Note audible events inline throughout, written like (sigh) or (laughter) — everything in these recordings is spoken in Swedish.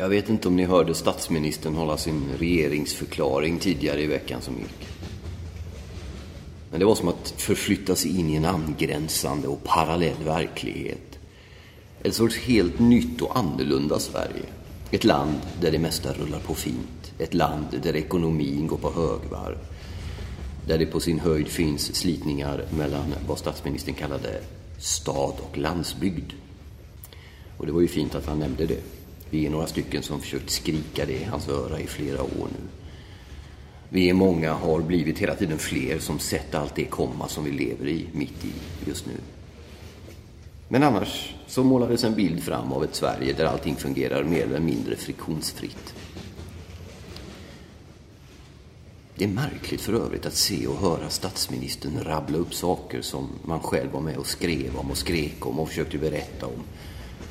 Jag vet inte om ni hörde statsministern hålla sin regeringsförklaring tidigare i veckan som gick. Men det var som att förflytta sig in i en angränsande och parallell verklighet. Ett sorts helt nytt och annorlunda Sverige. Ett land där det mesta rullar på fint. Ett land där ekonomin går på högvarv. Där det på sin höjd finns slitningar mellan vad statsministern kallade stad och landsbygd. Och det var ju fint att han nämnde det. Vi är några stycken som försökt skrika det i hans öra i flera år nu. Vi är många, har blivit hela tiden fler, som sett allt det komma som vi lever i, mitt i, just nu. Men annars så målades en bild fram av ett Sverige där allting fungerar mer eller mindre friktionsfritt. Det är märkligt för övrigt att se och höra statsministern rabbla upp saker som man själv var med och skrev om och skrek om och försökte berätta om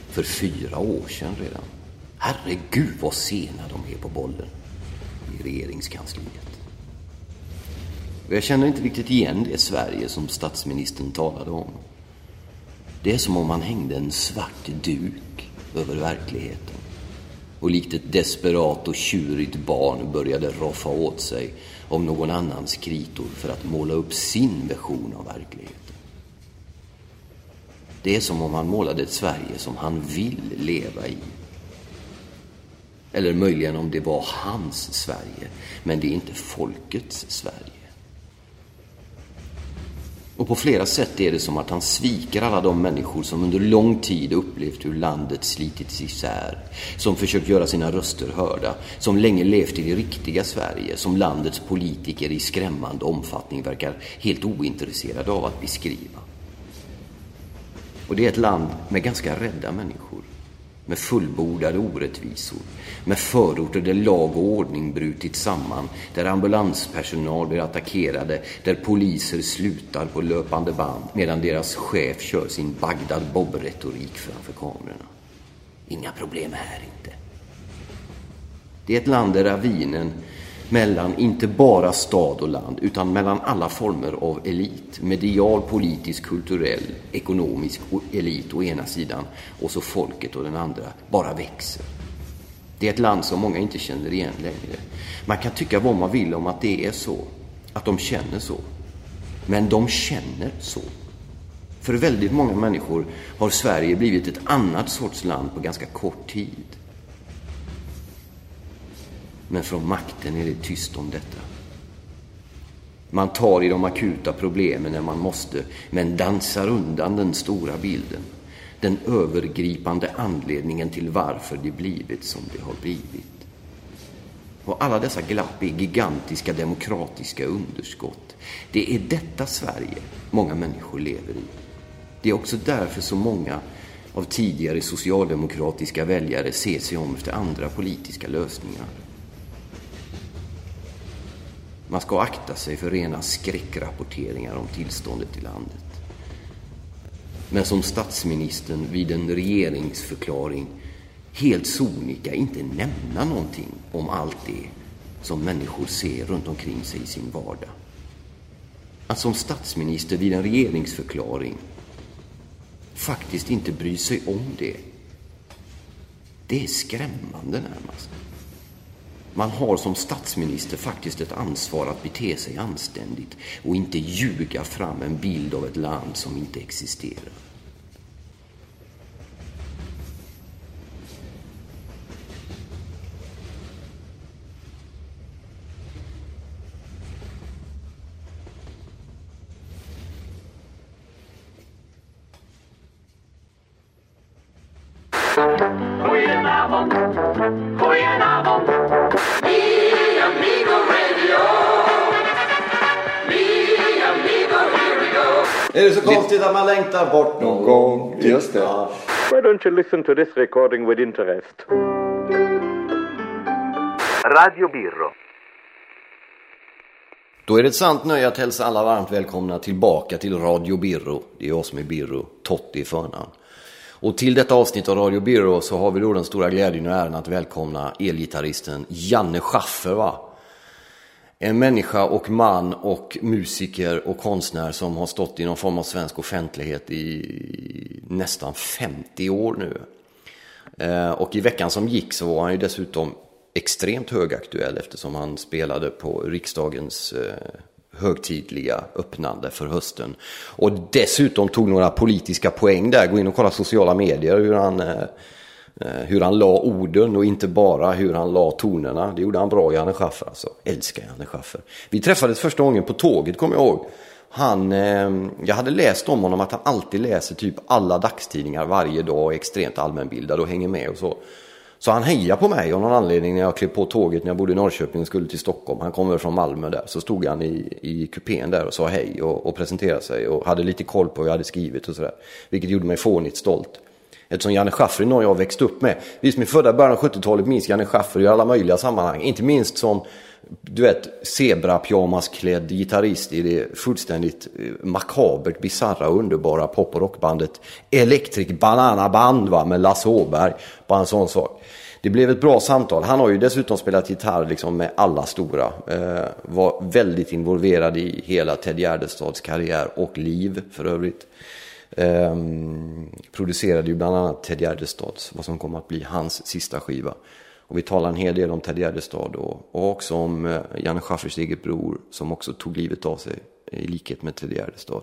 för fyra år sedan redan. Herregud vad sena de är på bollen i regeringskansliet. Och jag känner inte riktigt igen det Sverige som statsministern talade om. Det är som om han hängde en svart duk över verkligheten och likt ett desperat och tjurigt barn började roffa åt sig om någon annans kritor för att måla upp sin version av verkligheten. Det är som om han målade ett Sverige som han vill leva i eller möjligen om det var hans Sverige, men det är inte folkets Sverige. Och på flera sätt är det som att han sviker alla de människor som under lång tid upplevt hur landet slitits isär, som försökt göra sina röster hörda, som länge levt i det riktiga Sverige, som landets politiker i skrämmande omfattning verkar helt ointresserade av att beskriva. Och det är ett land med ganska rädda människor med fullbordade orättvisor, med förorter där lag och ordning brutit samman, där ambulanspersonal blir attackerade, där poliser slutar på löpande band medan deras chef kör sin Bagdad Bob-retorik framför kamerorna. Inga problem här inte. Det är ett land där ravinen mellan inte bara stad och land utan mellan alla former av elit. Medial, politisk, kulturell, ekonomisk elit å ena sidan och så folket å den andra bara växer. Det är ett land som många inte känner igen längre. Man kan tycka vad man vill om att det är så, att de känner så. Men de känner så. För väldigt många människor har Sverige blivit ett annat sorts land på ganska kort tid. Men från makten är det tyst om detta. Man tar i de akuta problemen när man måste, men dansar undan den stora bilden. Den övergripande anledningen till varför det blivit som det har blivit. Och alla dessa glapp är gigantiska demokratiska underskott. Det är detta Sverige många människor lever i. Det är också därför så många av tidigare socialdemokratiska väljare ser sig om efter andra politiska lösningar. Man ska akta sig för rena skräckrapporteringar om tillståndet i landet. Men som statsministern vid en regeringsförklaring helt sonika inte nämna någonting om allt det som människor ser runt omkring sig i sin vardag. Att som statsminister vid en regeringsförklaring faktiskt inte bry sig om det. Det är skrämmande närmast. Man har som statsminister faktiskt ett ansvar att bete sig anständigt och inte ljuga fram en bild av ett land som inte existerar. Längtar bort någon gång? Just det. Ja. Why don't you listen to this recording with interest? Radio Birro. Då är det ett sant nöje att hälsa alla varmt välkomna tillbaka till Radio Birro. Det är jag som är Birro, Totti i förnamn. Och till detta avsnitt av Radio Birro så har vi då den stora glädjen och äran att välkomna elgitarristen Janne Schaffer va? En människa och man och musiker och konstnär som har stått i någon form av svensk offentlighet i nästan 50 år nu. Eh, och i veckan som gick så var han ju dessutom extremt högaktuell eftersom han spelade på riksdagens eh, högtidliga öppnande för hösten. Och dessutom tog några politiska poäng där. Gå in och kolla sociala medier hur han, eh, Eh, hur han la orden och inte bara hur han la tonerna. Det gjorde han bra, Janne Schaffer alltså. Älskar Janne Schaffer. Vi träffades första gången på tåget kommer jag ihåg. Han, ehm, jag hade läst om honom att han alltid läser typ alla dagstidningar varje dag och är extremt allmänbildad och hänger med och så. Så han hejade på mig av någon anledning när jag klev på tåget när jag bodde i Norrköping och skulle till Stockholm. Han kommer från Malmö där. Så stod han i, i kupén där och sa hej och, och presenterade sig och hade lite koll på vad jag hade skrivit och sådär. Vilket gjorde mig fånigt stolt. Eftersom Janne Schaffer är någon jag har växt upp med. Vi som är födda i början av 70-talet minns Janne Schaffer i alla möjliga sammanhang. Inte minst som du vet, zebra-pyjamasklädd gitarrist i det fullständigt eh, makabert, bisarra och underbara pop och rockbandet Electric Banana Band va, med Lasse Åberg. Bara en sån sak. Det blev ett bra samtal. Han har ju dessutom spelat gitarr liksom med alla stora. Eh, var väldigt involverad i hela Ted Gärdestads karriär och liv för övrigt. Eh, producerade ju bland annat Ted Gärdestads, vad som kommer att bli hans sista skiva. Och vi talar en hel del om Ted Gärdestad och, och också om eh, Janne Schaffers eget bror som också tog livet av sig i likhet med Ted Gärdestad.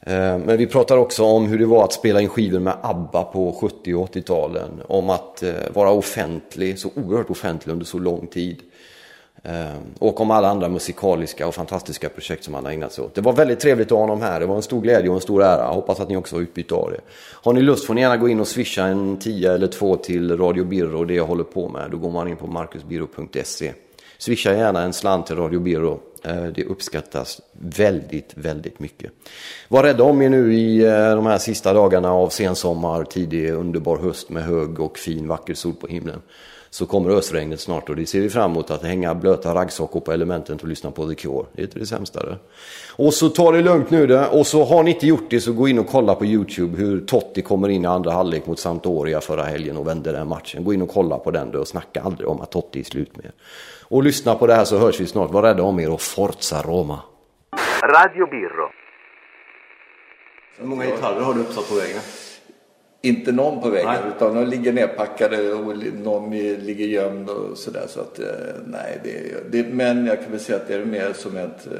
Eh, Men vi pratar också om hur det var att spela in skivor med ABBA på 70 och 80-talen. Om att eh, vara offentlig, så oerhört offentlig under så lång tid. Eh, och om alla andra musikaliska och fantastiska projekt som han har ägnat sig åt. Det var väldigt trevligt att ha honom här. Det var en stor glädje och en stor ära. Hoppas att ni också har utbyte av det. Har ni lust får ni gärna gå in och swisha en 10 eller 2 till Radio Birro och det jag håller på med. Då går man in på marcusbirro.se. Swisha gärna en slant till Radio Birro. Eh, det uppskattas väldigt, väldigt mycket. Var rädda om er nu i eh, de här sista dagarna av sensommar, tidig underbar höst med hög och fin vacker sol på himlen. Så kommer ösregnet snart och det ser vi fram emot att hänga blöta raggsockor på elementen och lyssna på The Cure. Det är inte det sämsta det. Och så ta det lugnt nu det. Och så har ni inte gjort det så gå in och kolla på YouTube hur Totti kommer in i andra halvlek mot Sampdoria förra helgen och vände den matchen. Gå in och kolla på den då och snacka aldrig om att Totti är slut med. Och lyssna på det här så hörs vi snart. Var rädda om er och Forza Roma. Radio Birro. Hur många gitarrer har du uppsatt på väggen? Inte någon på väggen Nej. utan de ligger nerpackade och någon ligger gömd och sådär. Så att, eh, nej, det, det, men jag kan väl säga att det är mer som ett eh,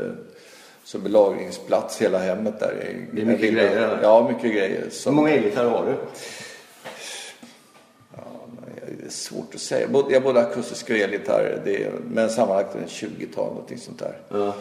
som en lagringsplats hela hemmet där. Det är mycket Jag- grejer, eller? Ja, mycket grejer. Så, Hur många elgitarrer har du? Det är svårt att säga. Jag har både akustiska och elgitarrer. Men sammanlagt en 20-tal, någonting sånt där. Ja.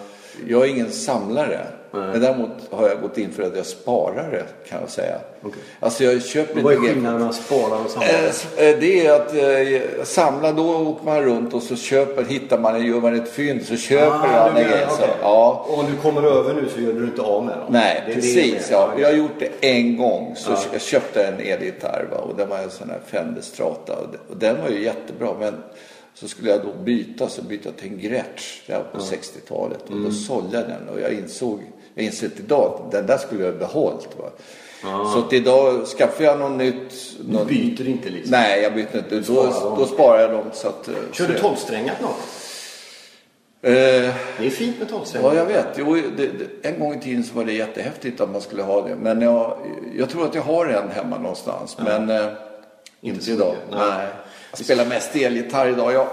Jag är ingen samlare. Men däremot har jag gått in för att jag sparar det, kan jag säga. Okej. Alltså jag köper Vad är inte skillnaden mellan spara och samla? Eh, eh, Det är att eh, samla, då åker man runt och så köper, hittar man, gör man ett fynd så köper Ah, man du en menar, grej. så- okej. Ja. Och om du kommer över nu så gör du inte av med dem? Nej, Det det precis. jag Ja. Jag har gjort det en gång. Så Ja. jag köpte en elgitarr och den var en sån här Fender Strata. Och den var ju jättebra. Men så skulle jag då byta, så bytte jag till en Gretsch där på 60-talet. Och Mm. då sålde jag den och jag insåg, jag insåg idag att den där skulle jag behållit. Va. Så att idag skaffar jag något nytt. Du något- byter inte liksom? Nej, jag byter inte. Då, sparar dem. då sparar jag dem så att... eh, Kör du tolvsträngat något? Eh, Det är fint med tolvsträngat. Ja, jag vet. Jo, det, det, en gång i tiden så var det jättehäftigt att man skulle ha det. Men jag, jag tror att jag har en hemma någonstans. Men eh, inte, så idag. Nej. Nej. Jag spelar mest elgitarr idag. Jag,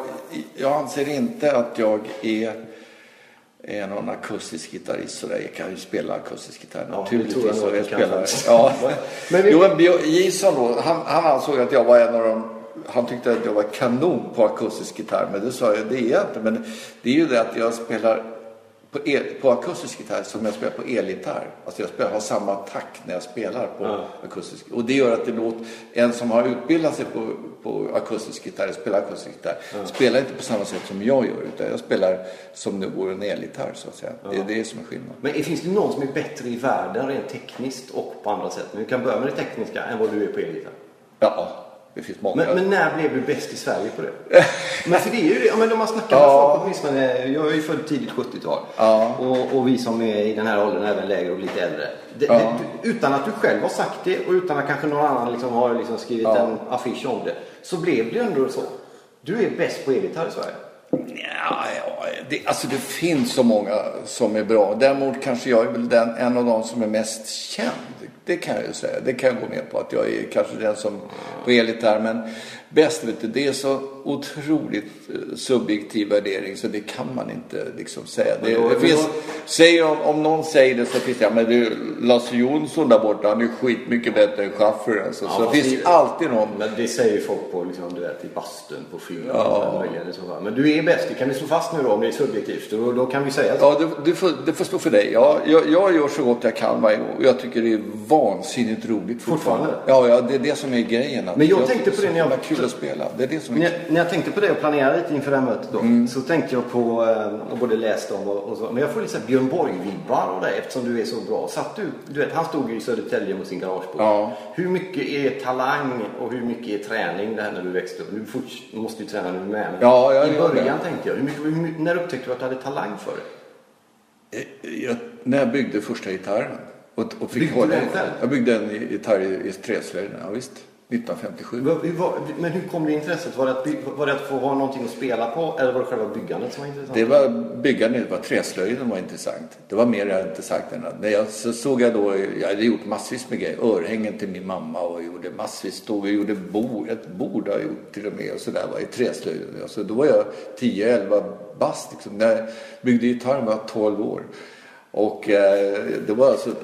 jag anser inte att jag är, är någon akustisk gitarrist. Så där. Jag kan ju spela akustisk gitarr Ja, naturligtvis. jag du kan spelar, ja. (laughs) Men (laughs) vi- Jo, men Björn- Jason då, han, han ansåg att jag var en av de han tyckte att jag var kanon på akustisk gitarr, men det sa jag, det är jag inte. Men det är ju det att jag spelar på, el, på akustisk gitarr som jag spelar på elgitarr. Alltså jag spelar, har samma takt när jag spelar på akustisk. Och det gör att det låter, en som har utbildat sig på, på akustisk gitarr, spelar akustisk gitarr, spelar inte på samma sätt som jag gör. Utan jag spelar som det vore en elgitarr så att säga. Det är det som är skillnaden. Men finns det någon som är bättre i världen rent tekniskt och på andra sätt? Men vi kan börja med det tekniska än vad du är på elgitarr. Ja, det finns många. Men, men när blev du bäst i Sverige på det? (laughs) men för det är ju det, ja, men om man snackar med Ja. folk åtminstone, jag är ju född tidigt 70-tal. Ja. Och, och vi som är i den här åldern, även lägre och lite äldre. Det, Ja. det, utan att du själv har sagt det och utan att kanske någon annan liksom har liksom skrivit en affisch om det. Så blev det ändå så. Du är bäst på elgitarr i Sverige. Ja, ja, det, alltså det finns så många som är bra. Däremot kanske jag är väl den, en av de som är mest känd. Det kan jag ju säga. Det kan jag gå med på att jag är kanske den som på elgitarr. Men bäst vet du, det är så otroligt eh, subjektiv värdering så det kan man inte liksom säga. Det, det finns, säger om, om någon säger det så finns det, ja men du Lasse Jonsson där borta han är skitmycket bättre än Schaffer alltså. Ja, Så det finns alltid någon. Men det säger folk på, liksom, du vet, i bastun på fyllan. Ja. Men du är bäst, det kan vi slå fast nu då om det är subjektivt. Då, då kan vi säga så. Ja, det, det, får, det får stå för dig. Ja, jag, jag gör så gott jag kan varje gång. Och jag tycker det är vansinnigt roligt fortfarande. Fortfarande? Ja, ja, det är det som är grejen. Men jag tänkte på det när jag- kul att spela. Det är det som är När, när jag tänkte på det och planerade lite inför det här mötet då. Mm. Så tänkte jag på, eh, och både läst om och, och så. Men jag får lite så här Björn Borg-vibbar av dig eftersom du är så bra. Satt du, du vet, han stod ju i Södertälje med sin garagebok. Ja. Hur mycket är talang och hur mycket är träning det här när du växte upp? Du du måste ju träna nu med. Men Ja, jag I början det. tänkte jag, hur mycket, hur när upptäckte du att du hade talang för det? Eh, jag, när jag byggde första gitarren. Och, och fick Byggde hålla den själv? Jag byggde en gitarr i, i träslöjden, ja visst. 1957. Vad- hur var- Men hur kom det intresset? Var det, att, by- var det att få ha någonting att spela på eller var det själva byggandet som var intressant? Det var byggandet, det var träslöjden var intressant. Det var mer intressant än att, när jag så såg jag då, jag hade gjort massvis med grejer. Örhängen till min mamma och jag gjorde massvis, stod och gjorde bord, ett bord har jag gjort till och med och sådär var i träslöjden. Alltså, då var jag 10-11 bast liksom. När jag byggde gitarren var jag 12 år. Och eh, det var alltså, eh,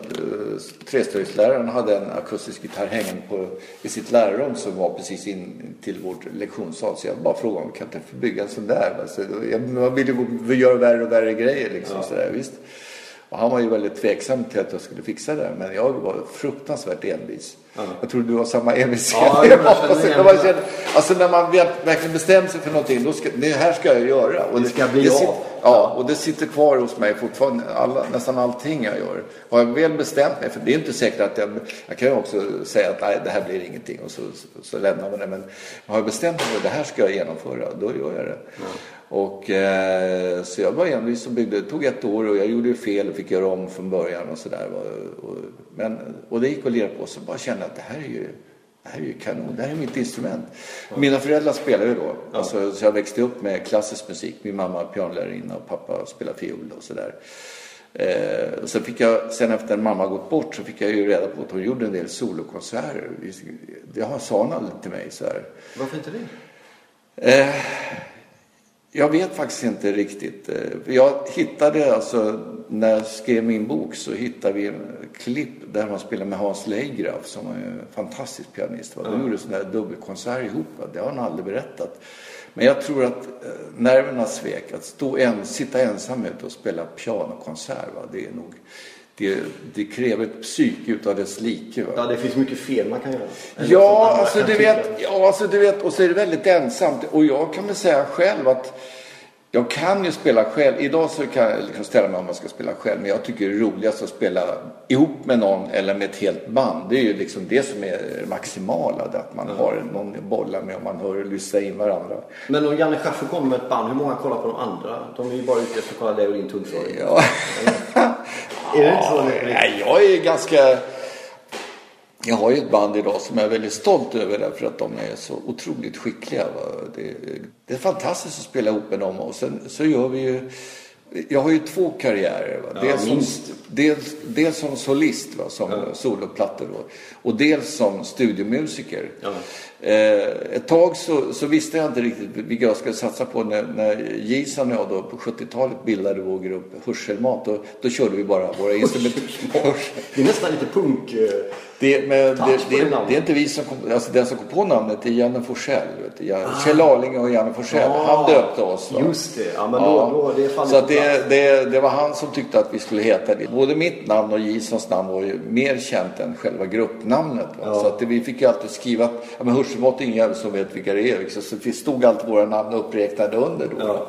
träslöjdsläraren hade en akustisk gitarr hängande på, i sitt lärarrum som var precis in till vårt lektionssal. Så jag bara frågade om kan jag inte få bygga en sån där. Alltså, jag, man ville gå- göra värre och värre grejer liksom. Sådär, visst. Och han var ju väldigt tveksam till att jag skulle fixa det. Men jag var fruktansvärt envis. Jag tror du har samma envishet. Ja, jag alltså, när man det. känner, alltså när man vet- verkligen bestämmer sig för någonting. Då ska, det här ska jag göra. Och Det ska bli av. sitter- Ja, och det sitter kvar hos mig fortfarande. Alla, nästan allting jag gör. Har jag väl bestämt mig, för det är inte säkert att jag... Jag kan ju också säga att nej, det här blir ingenting och så, så, så lämnar man det. Men har jag bestämt mig för att det här ska jag genomföra, då gör jag det. Och eh, så jag var envis och byggde. Det tog ett år och jag gjorde fel och fick göra om från början och sådär. Men, och det gick att lira på. Så bara kände att det här är ju det här är ju kanon, det här är mitt instrument. Mina föräldrar spelade ju då. Alltså, så jag växte upp med klassisk musik. Min mamma var pianolärarinna och pappa spelade fiol och sådär. Eh, och sen fick jag, sen efter en mamma gått bort så fick jag ju reda på att hon gjorde en del solokonserter. Det har- sa hon aldrig till mig så här. Varför inte det? Eh, jag vet faktiskt inte riktigt. Eh, Jag hittade alltså, när jag skrev min bok så hittade vi en klipp där man spelar med Hans Leigraf som är en fantastisk pianist. De gjorde sån där dubbelkonsert ihop. Det har han aldrig berättat. Men jag tror att eh, nerverna svek. Att stå en, sitta ensam ute och spela pianokonsert, va? det är nog... Det, det kräver ett psyke utav dess like. Va? Ja, det finns mycket fel man kan göra. Eller Ja, alltså du vet, ja, alltså du vet, och så är det väldigt ensamt. Och jag kan väl säga själv att jag kan ju spela själv. Idag så kan jag liksom ställa mig om jag ska spela själv. Men jag tycker det är roligast att spela ihop med någon eller med ett helt band. Det är ju liksom det som är det maximala. det Att man har någon att bolla med och man hör lyssna in varandra. Men om Janne Schaffer kommer med ett band, hur många kollar på de andra? De är ju bara ute efter att kolla dig och din tungslagning. Ja. Är det inte så? Nej, jag är ganska... Jag har ju ett band idag som jag är väldigt stolt över därför att de är så otroligt skickliga. Det, det är fantastiskt att spela ihop med dem och sen så gör vi ju... Jag har ju två karriärer. Va? Dels, som, minst. dels, dels som solist, va? som soloplattor då. Och dels som studiomusiker. Ja. Eh, ett tag så, så visste jag inte riktigt vilka jag skulle satsa på. När, när Jason och jag då på 70-talet bildade vår grupp Hörselmat. Då, då körde vi bara våra instrument. Det är nästan lite punk... eh, Det, men det, det, det det är inte vi som kom, alltså den som kom på namnet är Janne Forsell. Jan- Kjell Arlinge och Janne Forsell. Ah, han döpte oss. Va? Just det. Ja, men då, då, det faller så att det, det, det var han som tyckte att vi skulle heta det. Både mitt namn och Jasons namn var ju mer känt än själva gruppnamnet. Va? Så att det, vi fick ju alltid skriva, ja men Hörselmått är ingen jävel som vet vilka det är. liksom. Så det stod alltid våra namn uppräknade under då. va.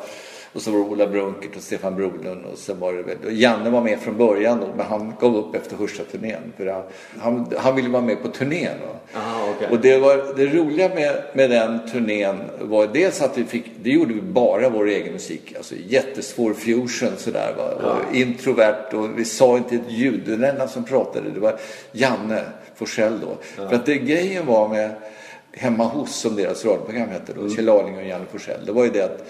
Och så var det Ola Brunkert och Stefan Brolund och sen var det väl, Janne var med från början då, men han gav upp efter Hörselturnén. För han, han, han ville vara med på turnén. Aha, okej. Och det, var, det roliga med, med den turnén var dels att vi fick, det gjorde vi bara vår egen musik. Alltså jättesvår fusion sådär va. Och introvert och vi sa inte ett ljud. Den enda som pratade det var Janne Forsell då. För att det grejen var med Hemma hos som deras radioprogram hette då, Kjell Arling och Janne Forsell. Det var ju det att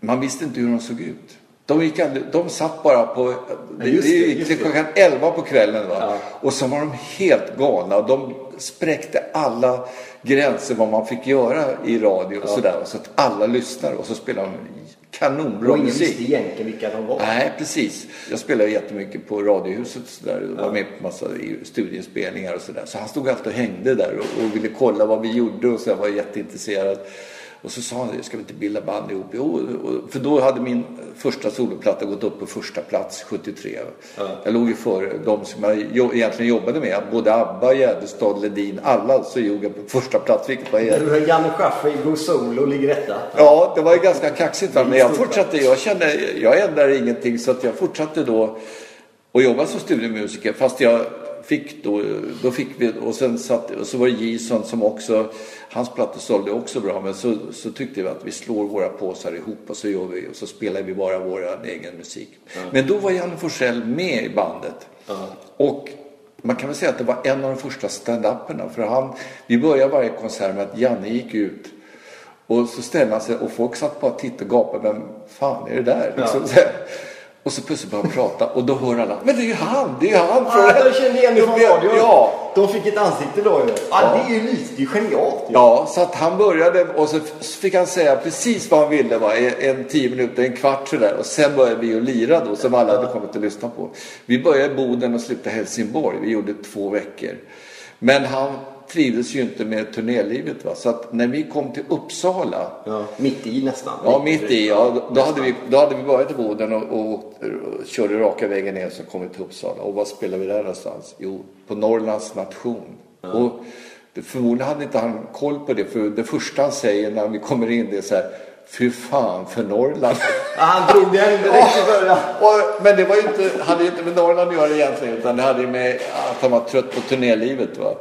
man visste inte hur de såg ut. De, gick aldrig, de satt bara på... Det just det, gick till klockan 11 på kvällen. Va? Ja. Och så var de helt galna. De spräckte alla gränser vad man fick göra i radio och sådär. Så att alla lyssnade och så spelade de kanonbra Och ingen musik. visste egentligen vilka de var. Nej, precis. Jag spelade jättemycket på Radiohuset och sådär. Jag var med på massa studiespelningar och sådär. Så han stod alltid och hängde där och, och ville kolla vad vi gjorde och så jag var jätteintresserad. Och så sa han, ska vi inte bilda band ihop? Jo, för då hade min första soloplatta gått upp på första plats 73. Jag låg ju före de som jag egentligen jobbade med. Både ABBA, Gärdestad, Ledin, alla så låg jag på första plats. Vilket var Du har Janne Schaffer, Go Solo ligger detta. Ja, det var ju ganska kaxigt. Va? Men jag fortsatte. Jag kände, jag ändrade ingenting så att jag fortsatte då och jobba som studiemusiker. Fast jag fick då, då fick vi, och sen satt, och så var det Jason som också, hans plattor sålde också bra. Men så, så tyckte vi att vi slår våra påsar ihop och så gör vi, och så spelar vi bara vår egen musik. Men då var Janne Forsell med i bandet. Och man kan väl säga att det var en av de första stand-uperna. För han, vi började varje konsert med att Janne gick ut och så ställde han sig och folk satt bara och tittade och gapade. Vem fan är det där? Liksom. Och så plötsligt började han prata och då hör alla. Men det är ju han! Det är ju han! Ah, jag kände igen det från radion. Ja, De fick ett ansikte då ju. Ah, Det är ju lite, det är genialt ju. Ja, så att han började och så fick han säga precis vad han ville. Va? En, en tio minuter, en kvart sådär. Och sen började vi att lira då som alla hade kommit att lyssna på. Vi började i Boden och slutade Helsingborg. Vi gjorde två veckor. Men han trivdes ju inte med turnélivet. Va? Så att när vi kom till Uppsala Ja, mitt i nästan. Ja, mitt i. Ja, då, hade vi, då hade vi börjat i Boden och, och, och körde raka vägen ner så kom vi till Uppsala. Och var spelade vi där någonstans? Jo, på Norrlands nation. Och det, förmodligen hade inte han koll på det, för det första han säger när vi kommer in det är så här Fy fan för Norrland. (laughs) Ah, han drog den direkt i början. (laughs) och, men det var ju inte, hade ju inte med Norrland att göra egentligen, utan det hade ju med att han var trött på turnélivet. Va?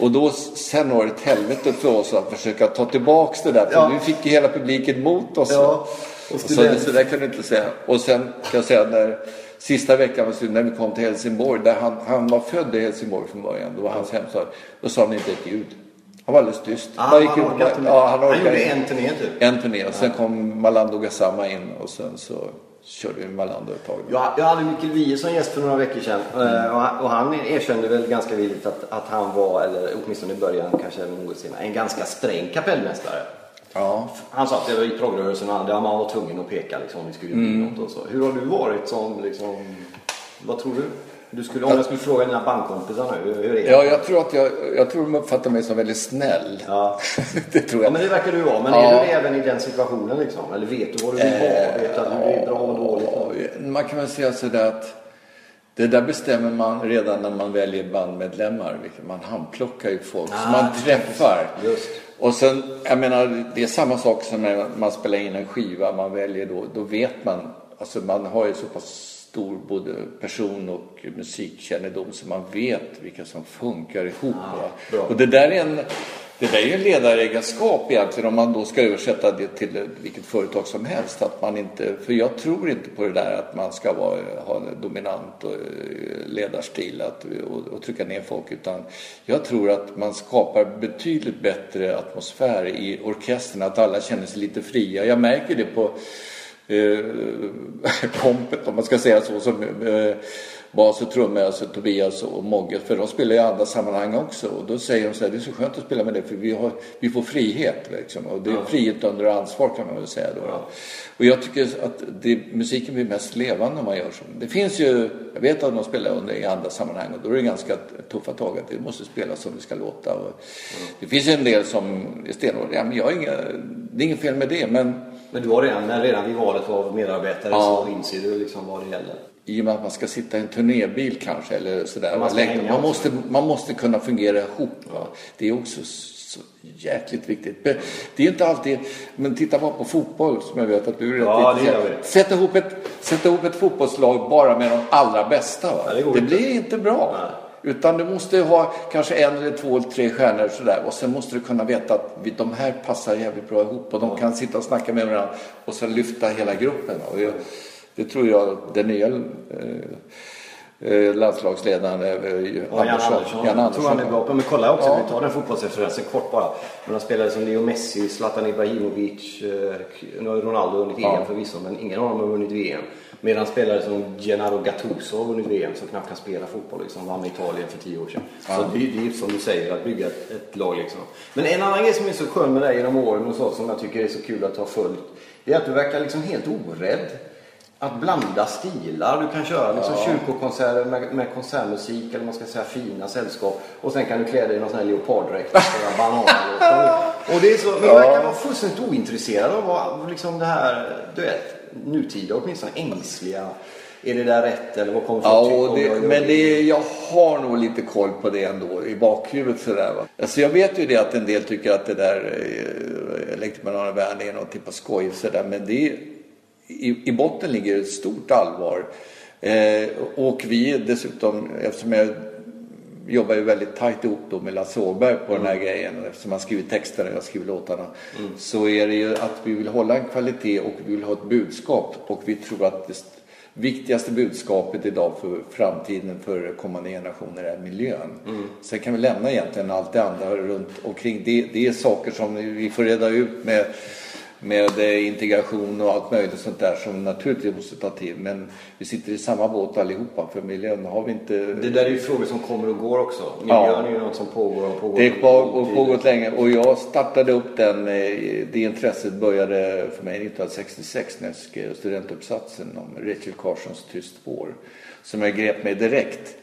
Och då, sen var det ett helvete för oss att försöka ta tillbaks det där. För Ja. vi fick ju hela publiken mot oss. Ja, och så, student. så där kan du inte säga. Och sen kan jag säga när sista veckan var slut, när vi kom till Helsingborg, där han, han var född i Helsingborg från början. Det var hans hemstad. Då sa han inte ett ljud. Han var alldeles tyst. Ah, Bara gick han orkade ja, han, Han orkade gjorde inte. en turné typ. En turné. Och sen kom Malando Gassama in och sen så körde vi Malando ett tag. Jag, jag hade Mikael Wiehe som gäst för några veckor sedan eh, och, han, och han erkände väl ganska villigt att, att han var, eller åtminstone i början, kanske även något senare, en ganska sträng kapellmästare. Ja. Han sa att det var i proggrörelsen och man var tvungen att peka liksom, om vi skulle bli något och så. Hur har du varit som, liksom, vad tror du? Du skulle, om jag skulle fråga dina bandkompisar nu, hur är det? Ja, jag tror att jag, jag tror de uppfattar mig som väldigt snäll. Ja. (laughs) det tror Ja jag. men det verkar du vara. Men Ja. är du det även i den situationen liksom? Eller vet du vad du vill ha? Vet du att det blir bra och dåligt? Ja, Man kan väl säga sådär att det där bestämmer man redan när man väljer bandmedlemmar. Man handplockar ju folk som Ah, man träffar. Just. Och sen, jag menar, det är samma sak som när man spelar in en skiva. Man väljer då, då vet man, alltså man har ju så pass stor både person och musikkännedom så man vet vilka som funkar ihop. va? bra. Och det där är en det där är ju en ledaregenskap egentligen om man då ska översätta det till vilket företag som helst. Att man inte, för jag tror inte på det där att man ska vara, ha en dominant och, eh, ledarstil att, och, och trycka ner folk. Utan jag tror att man skapar betydligt bättre atmosfär i orkestern. Att alla känner sig lite fria. Jag märker det på (laughs) kompet om man ska säga så. Som, eh, bas och trummor, alltså Tobias och Mogge, för de spelar i andra sammanhang också. Och då säger de så här, det är så skönt att spela med det för vi, har, vi får frihet. Liksom. Och det är frihet under ansvar kan man väl säga då. Och jag tycker att det, musiken blir mest levande om man gör så. Det finns ju, jag vet att de spelar under i andra sammanhang och då är det ganska tuffa tag att det måste spelas som det ska låta. Och Det finns ju en del som är stenhårda, ja men jag har inga, det är inget fel med det men Men du har redan, redan vid valet av medarbetare Ja. så inser du liksom vad det gäller. i och med att man ska sitta i en turnébil kanske eller sådär. Man Man, måste, man måste kunna fungera ihop. Va? Det är också så jäkligt viktigt. Det är inte alltid, men titta bara på fotboll som jag vet att du är rätt Ja, det intresserad. Sätt ihop, ett, sätt ihop ett fotbollslag bara med de allra bästa. Va? Ja, det det blir inte bra. Utan du måste ha kanske en eller två eller tre stjärnor sådär. Och sen måste du kunna veta att de här passar jävligt bra ihop. Och de kan sitta och snacka med varandra och sen lyfta hela gruppen. Och jag, det tror jag den nya eh, eh, landslagsledaren eh, Ja, Andersson. Andersson. Jan Jag tror han är bra på Men kolla också, Ja. vi tar den fotbollsreferensen kort bara. Men han spelade som Leo Messi, Zlatan Ibrahimovic, eh, Ronaldo vunnit Ja. EM förvisso, men ingen av dem har vunnit VM. Medan spelare som Gennaro Gattuso har vunnit VM, som knappt kan spela fotboll, liksom, vann Italien för tio år sedan. Så det, det är som du säger, att bygga ett, ett lag liksom. Men en annan grej som är så skön med dig genom åren och så, som jag tycker är så kul att ha följt, det är att du verkar liksom helt orädd att blanda stilar. Du kan köra liksom kyrkokonserter med, med konsertmusik eller man ska säga fina sällskap. Och sen kan du klä dig i någon sån här leoparddräkt och spela (laughs) det är så, men du verkar vara fullständigt ointresserad av vad, liksom det här, du vet, nutida åtminstone ängsliga. Är det där rätt eller vad kommer folk Ja, tycka om det, men det, jag har nog lite koll på det ändå i bakhuvudet sådär va. Alltså jag vet ju det att en del tycker att det där eh, elektrobananvärlden är något typ av skoj sådär. Men det i, i botten ligger ett stort allvar. Eh, och vi dessutom, eftersom jag jobbar ju väldigt tajt ihop då med Lasse Åberg på den här grejen. Och eftersom han skriver texterna och jag skriver låtarna. Så är det ju att vi vill hålla en kvalitet och vi vill ha ett budskap. Och vi tror att det st- viktigaste budskapet idag för framtiden för kommande generationer är miljön. Sen kan vi lämna egentligen allt det andra runt omkring. Det, det är saker som vi får reda ut med med eh, integration och allt möjligt sånt där som naturligtvis måste ta tid. Men vi sitter i samma båt allihopa för miljön har vi inte... Det där är ju frågor som kommer och går också. Miljön är ju något som pågår och pågår. Det har pågått länge och jag startade upp den, eh, det intresset började för mig 1966 när jag skrev studentuppsatsen om Rachel Carsons Tyst spår. Som jag grep mig direkt.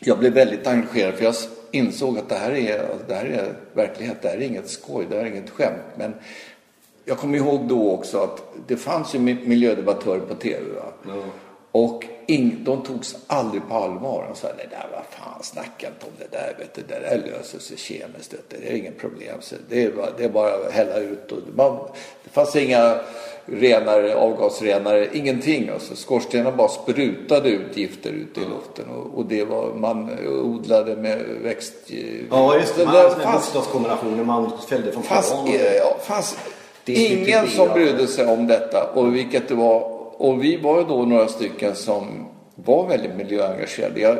Jag blev väldigt engagerad för jag insåg att det här är, det här är verklighet, det här är inget skoj, det här är inget skämt. Men jag kommer ihåg då också att det fanns ju mi- miljödebattörer på tv. Va? Och ing, de togs aldrig på allvar. De sa, det där, vad fan, snacka inte om det där, vet du, det där löser sig kemiskt, det är inget problem. Så det, är bara, det är bara att hälla ut. Och man, det fanns inga renare, avgasrenare, ingenting. Alltså, skorstenen bara sprutade ut gifter ut i luften. Och, och det var, man odlade med växt... Ja, just det. Man hade bokstavskombinationer man fällde från plan. ja, fanns ingen som brydde sig om detta. Och, vilket det var, och vi var ju då några stycken som var väldigt miljöengagerade. Jag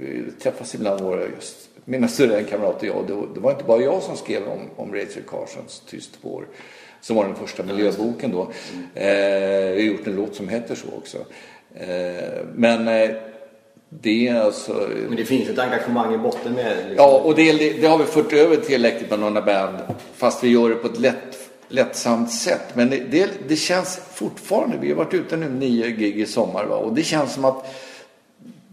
vi träffas ibland våra, just, mina studentkamrater och jag. Det, var- det var inte bara jag som skrev om, om Rachel Carsons Tyst vår. Som var den första miljöboken då. Eh, vi har gjort en låt som heter så också. Eh, men eh, det är alltså... Men det finns ett engagemang i botten med liksom. Ja, och det, det har vi fört över till Electric Banana Band fast vi gör det på ett lätt, lättsamt sätt. Men det, det, det känns fortfarande, vi har varit ute nu nio gig i sommar va? och det känns som att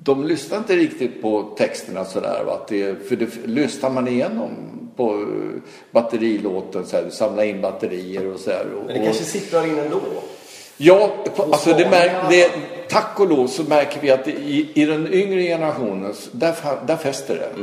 de lyssnar inte riktigt på texterna sådär. Va? Att det, för det, lyssnar man igenom på eh, batterilåten så här, du samlar in batterier och så här. Och, Men det kanske sipprar in ändå. Ja, alltså det märk, det, tack och lov så märker vi att i, i den yngre generationen, där, där fäster det.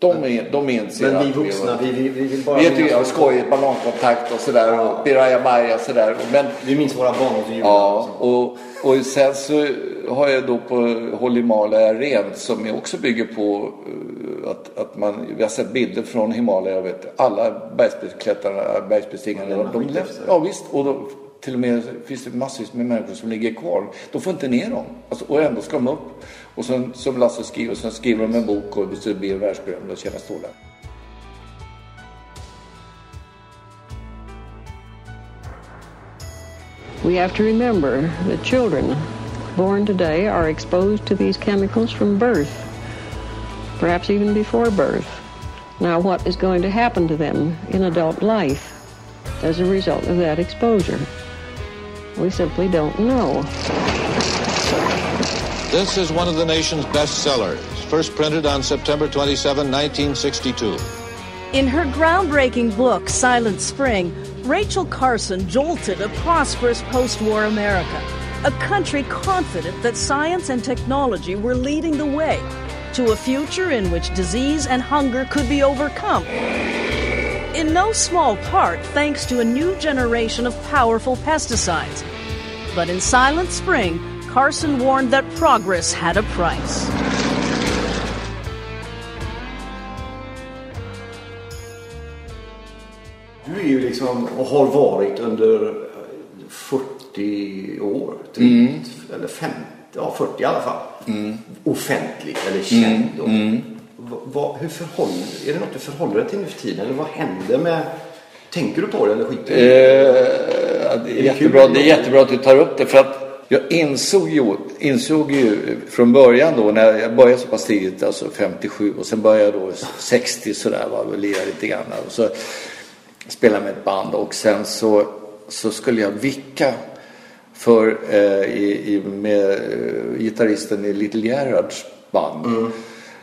De, är, de inser Mm. Men vi vuxna, vi, vi, vi vill bara... Vi tycker jag skojigt, ballongkontakt och sådär och piraya maya sådär. Men Vi minns våra barn och Ja, och, och sen så har jag då på Håll Himalaya rent som jag också bygger på eh, att, att man, vi har sett bilder från Himalaya, vet, alla bergsbeklättrarna, bergsbestigarna, lämnar de, de, ja visst, och då, till och med finns det massvis med människor som ligger kvar. De får inte ner dem, alltså, och ändå ska de upp. Och sen, som Lasse skriver, sen skriver de en bok och blir stålar. We have to remember that children born today are exposed to these chemicals from birth, perhaps even before birth. Now, what is going to happen to them in adult life as a result of that exposure? We simply don't know. This is one of the nation's best sellers, first printed on September 27, 1962. In her groundbreaking book, Silent Spring, Rachel Carson jolted a prosperous post war America, a country confident that science and technology were leading the way to a future in which disease and hunger could be overcome. In no small part thanks to a new generation of powerful pesticides. But in Silent Spring, Carson warned that progress had a price. Du är ju liksom, och har varit under eh, 40 år, drygt. Eller 50, ja 40 i alla fall. offentlig eller känd. Då. Va- va- hur förhåller, är det något du förhåller dig till nu för tiden? Eller vad händer med... Tänker du på det eller skiter du i det? Eh, det, är jättebra, det är jättebra att du tar upp det. För att jag insåg ju, insåg ju från början då, när jag började så pass tidigt, alltså 57, och sen började jag då 60 sådär, va, och lira lite grann. Och så spelade med ett band och sen så, så skulle jag vicka för, eh, i, i, med eh, gitarristen i Little Gerhards band.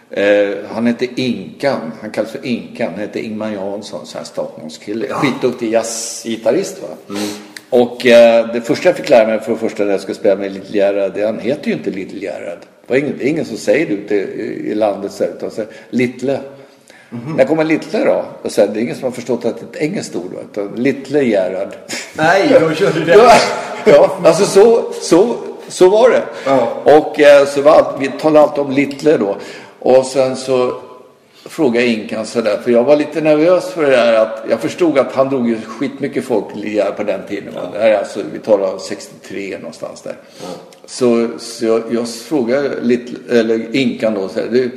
Eh, han hette Inkan, han kallas för Inkan, han hette Ingmar Jansson, så här Stockholmskille. Skitduktig jazzgitarrist va. Och eh, det första jag fick lära mig för det första när jag skulle spela med Little Gerhard, han heter ju inte Little Gerhard. Det var ingen, det är ingen som säger det ute i, i landet så utan säger Little. När kommer Little då? Och så här, det är ingen som har förstått att det är ett engelskt ord utan Little Gerhard. Nej, då kör du det. Ja, ja, alltså så, så, så var det. Ja. Och eh, så var allt, vi talade alltid om Little då. Och sen så frågade jag Inkan sådär, för jag var lite nervös för det där att jag förstod att han drog ju skitmycket folk på den tiden. va. Det här är alltså, vi talar om 63 någonstans där. Så, så jag, jag frågade Little, eller Inkan då så här, du,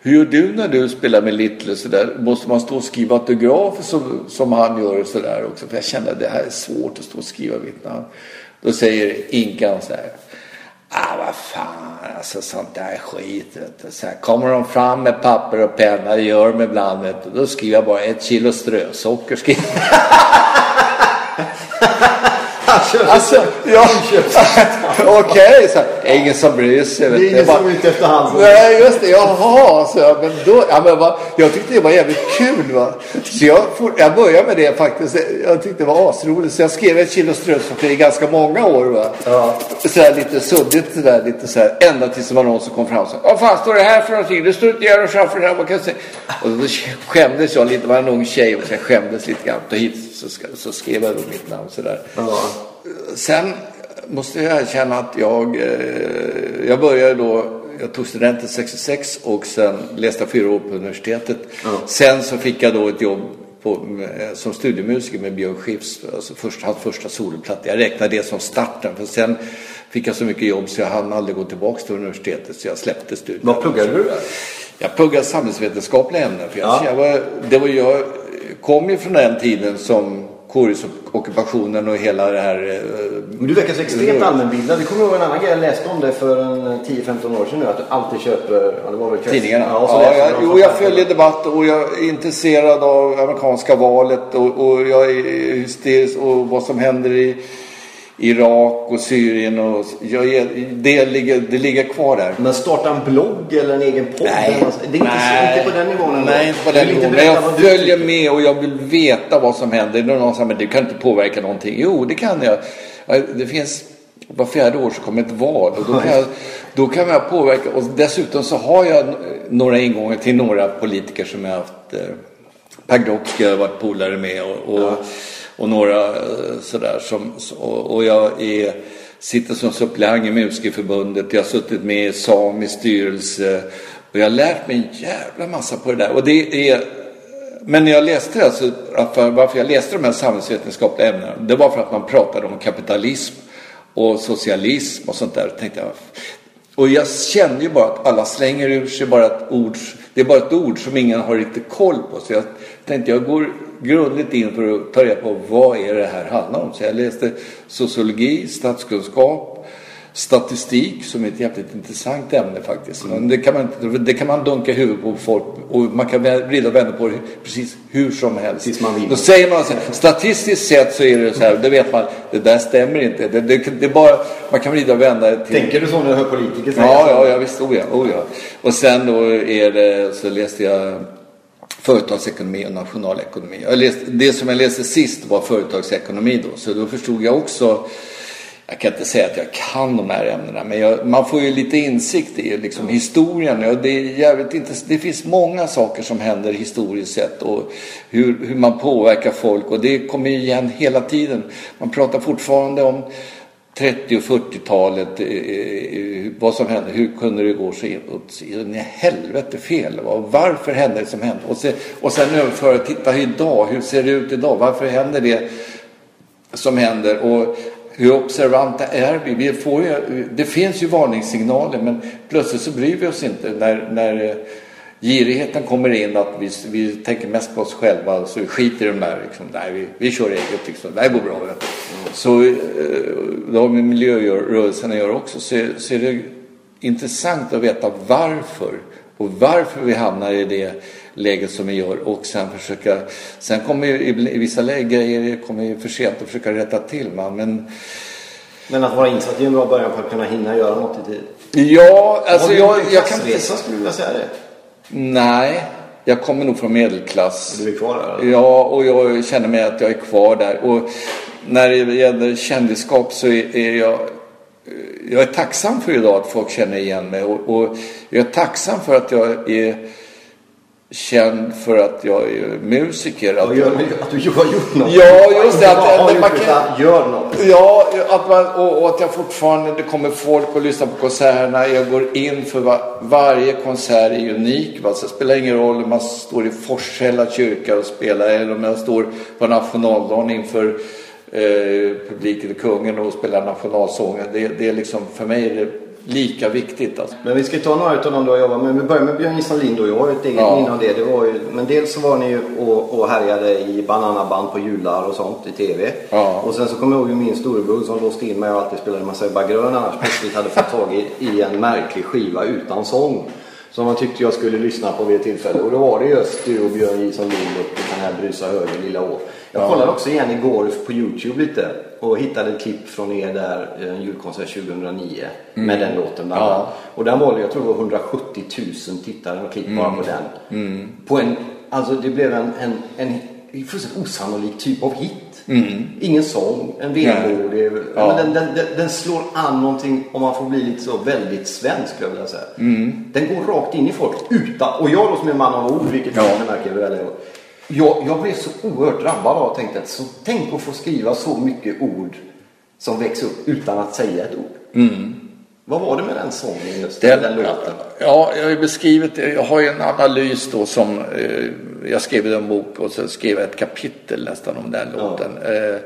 hur gör du när du spelar med Little så där? Måste man stå och skriva autografer som, som han gör och så där också? För jag kände att det här är svårt att stå och skriva mitt namn. Då säger Inkan så här. Ah, vad fan, alltså sånt där skit. Så här, kommer de fram med papper och penna, det gör de ibland, vet du. då skriver jag bara ett kilo strösocker. Skriver. Alltså, ja, (laughs) okej, så här, ingen som bryr sig. Det är ingen bara- som är ute efter hans. Nej, just det. Jaha, så jag, men då, ja, men va, jag tyckte det var jävligt kul. Va? Så jag, for, jag började med det faktiskt. Jag tyckte det var asroligt. Så jag skrev ett kilo strösocker i ganska många år. Va? Så här, lite suddigt sådär, lite så här, ända tills det var någon som kom fram och sa Vad fan står det här för någonting? Det står inte Göran Schaffer här. Vad kan jag säga? Och då skämdes jag lite. Det var en ung tjej och jag skämdes lite grann. Och hit så, så skrev jag då mitt namn sådär. Sen måste jag erkänna att jag, eh, jag började då, jag tog studenten 66 och sen läste fyra år på universitetet. Sen så fick jag då ett jobb på, med, som studiemusiker med Björn Skifs, alltså först, hans första soloplatta. Jag räknar det som starten för sen fick jag så mycket jobb så jag hann aldrig gå tillbaka till universitetet så jag släppte studierna. Vad pluggade du där? Jag pluggade samhällsvetenskapliga ämnen. För jag, Ja. jag, var, det var, jag kom ju från den tiden som kårhusockupationen och hela det här... eh, Men du verkar så extremt allmänbildad. Det kommer ihåg en annan grej jag läste om det för en 10-15 år sedan nu. Att du alltid köper, ja det var väl Tidningarna. Ja, och Ja, jag, jo, jag följer debatt och jag är intresserad av amerikanska valet och, och jag är hysterisk och vad som händer i Irak och Syrien. Och, jag, det, ligger, det ligger kvar där. Men starta en blogg eller en egen podd? Nej, eller det är inte, nej, inte på den nivån ändå. Nej, inte på den nivån. Men jag du följer med och jag vill veta vad som händer. Det är någon som men du kan inte påverka någonting. Jo, det kan jag. Ja, Det finns, var fjärde år så kommer ett val och då kan, jag, då kan jag påverka. Och dessutom så har jag några ingångar till några politiker som jag har haft. Eh, Pagrotsky har jag varit polare med och, och, och några eh, sådär som, och, jag är, sitter som suppleant i Musikerförbundet. Jag har suttit med i SAMI styrelse och jag har lärt mig en jävla massa på det där. Och det är, men när jag läste alltså, varför jag läste de här samhällsvetenskapliga ämnena, det var för att man pratade om kapitalism och socialism och sånt där. Och tänkte jag, och jag kände ju bara att alla slänger ur sig bara ett ord. Det är bara ett ord som ingen har riktigt koll på. Så jag tänkte jag går grundligt in för att ta reda på vad är det här handlar om. Så jag läste sociologi, statskunskap, statistik som är ett jävligt intressant ämne faktiskt. Men det, kan man, inte- det kan man dunka huvudet på folk och man kan vrida och vända på det precis hur som helst. Precis man vill. Då säger man så här, statistiskt sett så är det så här, det vet man, det där stämmer inte. Det, det, det är bara, man kan vrida och vända till Tänker du så när du hör politiker säga Ja, så? ja, ja visst. Oh ja, oh ja. Och sen då är det, så läste jag företagsekonomi och nationalekonomi. Läste, det som jag läste sist var företagsekonomi då, så då förstod jag också jag kan inte säga att jag kan de här ämnena, men jag, man får ju lite insikt i liksom, historien. Och det, är jävligt intress- det finns många saker som händer historiskt sett och hur, hur man påverkar folk. Och det kommer igen hela tiden. Man pratar fortfarande om 30 och 40-talet, eh, eh, eh, vad som hände, hur kunde det gå så in- åt i helvete fel? Varför hände det som hände? Och sen, och sen överföra, titta idag, hur ser det ut idag? Varför händer det som händer? Och hur observanta är vi? vi får ju, det finns ju varningssignaler men plötsligt så bryr vi oss inte när, när eh, girigheten kommer in att vi, vi tänker mest på oss själva så vi skiter i de där. Liksom, nej, vi, vi kör eget, liksom. det här går bra. Du. Så eh, det har med miljörörelsen att göra också. Så, så är det intressant att veta varför och varför vi hamnar i det läget som vi gör och sen försöka, sen kommer ju i, i vissa lägen kommer ju för sent att försöka rätta till man, men Men att vara insatt är en bra början på att kunna hinna göra något i tid. ja, alltså jag, en jag kan klassresa skulle du vilja säga det? Nej, jag kommer nog från medelklass. Du är kvar där? eller? Ja, och jag känner mig att jag är kvar där. Och när det gäller kändisskap så är jag jag är tacksam för idag att folk känner igen mig och, och jag är tacksam för att jag är känd för att jag är musiker. Att gör? Att du har gjort något? Ja, just det, att- Att, att man kan- Gör något. Ja, att man, och, och att jag fortfarande, det kommer folk och lyssnar på konserterna. Jag går in för va, varje konsert är unik. Va? Så det spelar ingen roll om man står i Forshälla kyrka och spelar eller om jag står på nationaldagen inför eh, publiken i kungen och spelar nationalsången. Det, det är liksom, för mig är det lika viktigt. Alltså. Men vi ska ta några av dem du har jobbat med. Vi börjar med Björn Gisslan Lind och jag har ett eget Ja. av det. det var ju, men dels så var ni ju och, och härjade i bananaband på jular och sånt i TV. Ja. Och sen så kommer jag ihåg min storebror som låste in mig och alltid spelade massa Ebba Grön annars plötsligt hade fått tag i, i en märklig skiva utan sång. Som man tyckte jag skulle lyssna på vid ett tillfälle. Och då var det just du och Björn Lind och den här Brusa höger lilla å. Jag kollade också igen igår på Youtube lite och hittade ett klipp från er där, eh, en julkonsert 2009 med den låten bland Ja. annat. Och den var, jag tror det var 170 000 tittare och klick bara på den. På en, alltså det blev en, en, en fullständigt osannolik typ av hit. Ingen sång, en vemodig. Ja. Ja. Den, den, den, slår an någonting, om man får bli lite så, väldigt svensk skulle jag vilja säga. Den går rakt in i folk utan, och jag då som är man av ord, vilket Ja. jag märker väl. Jag, jag blev så oerhört drabbad av tänka att så, tänk att få skriva så mycket ord som växer upp utan att säga ett ord. Vad var det med den sången just? Den, den låten? Ja, jag har ju beskrivit. Jag har ju en analys då som eh, jag skrev i en bok och så skrev jag ett kapitel nästan om den låten. Eh,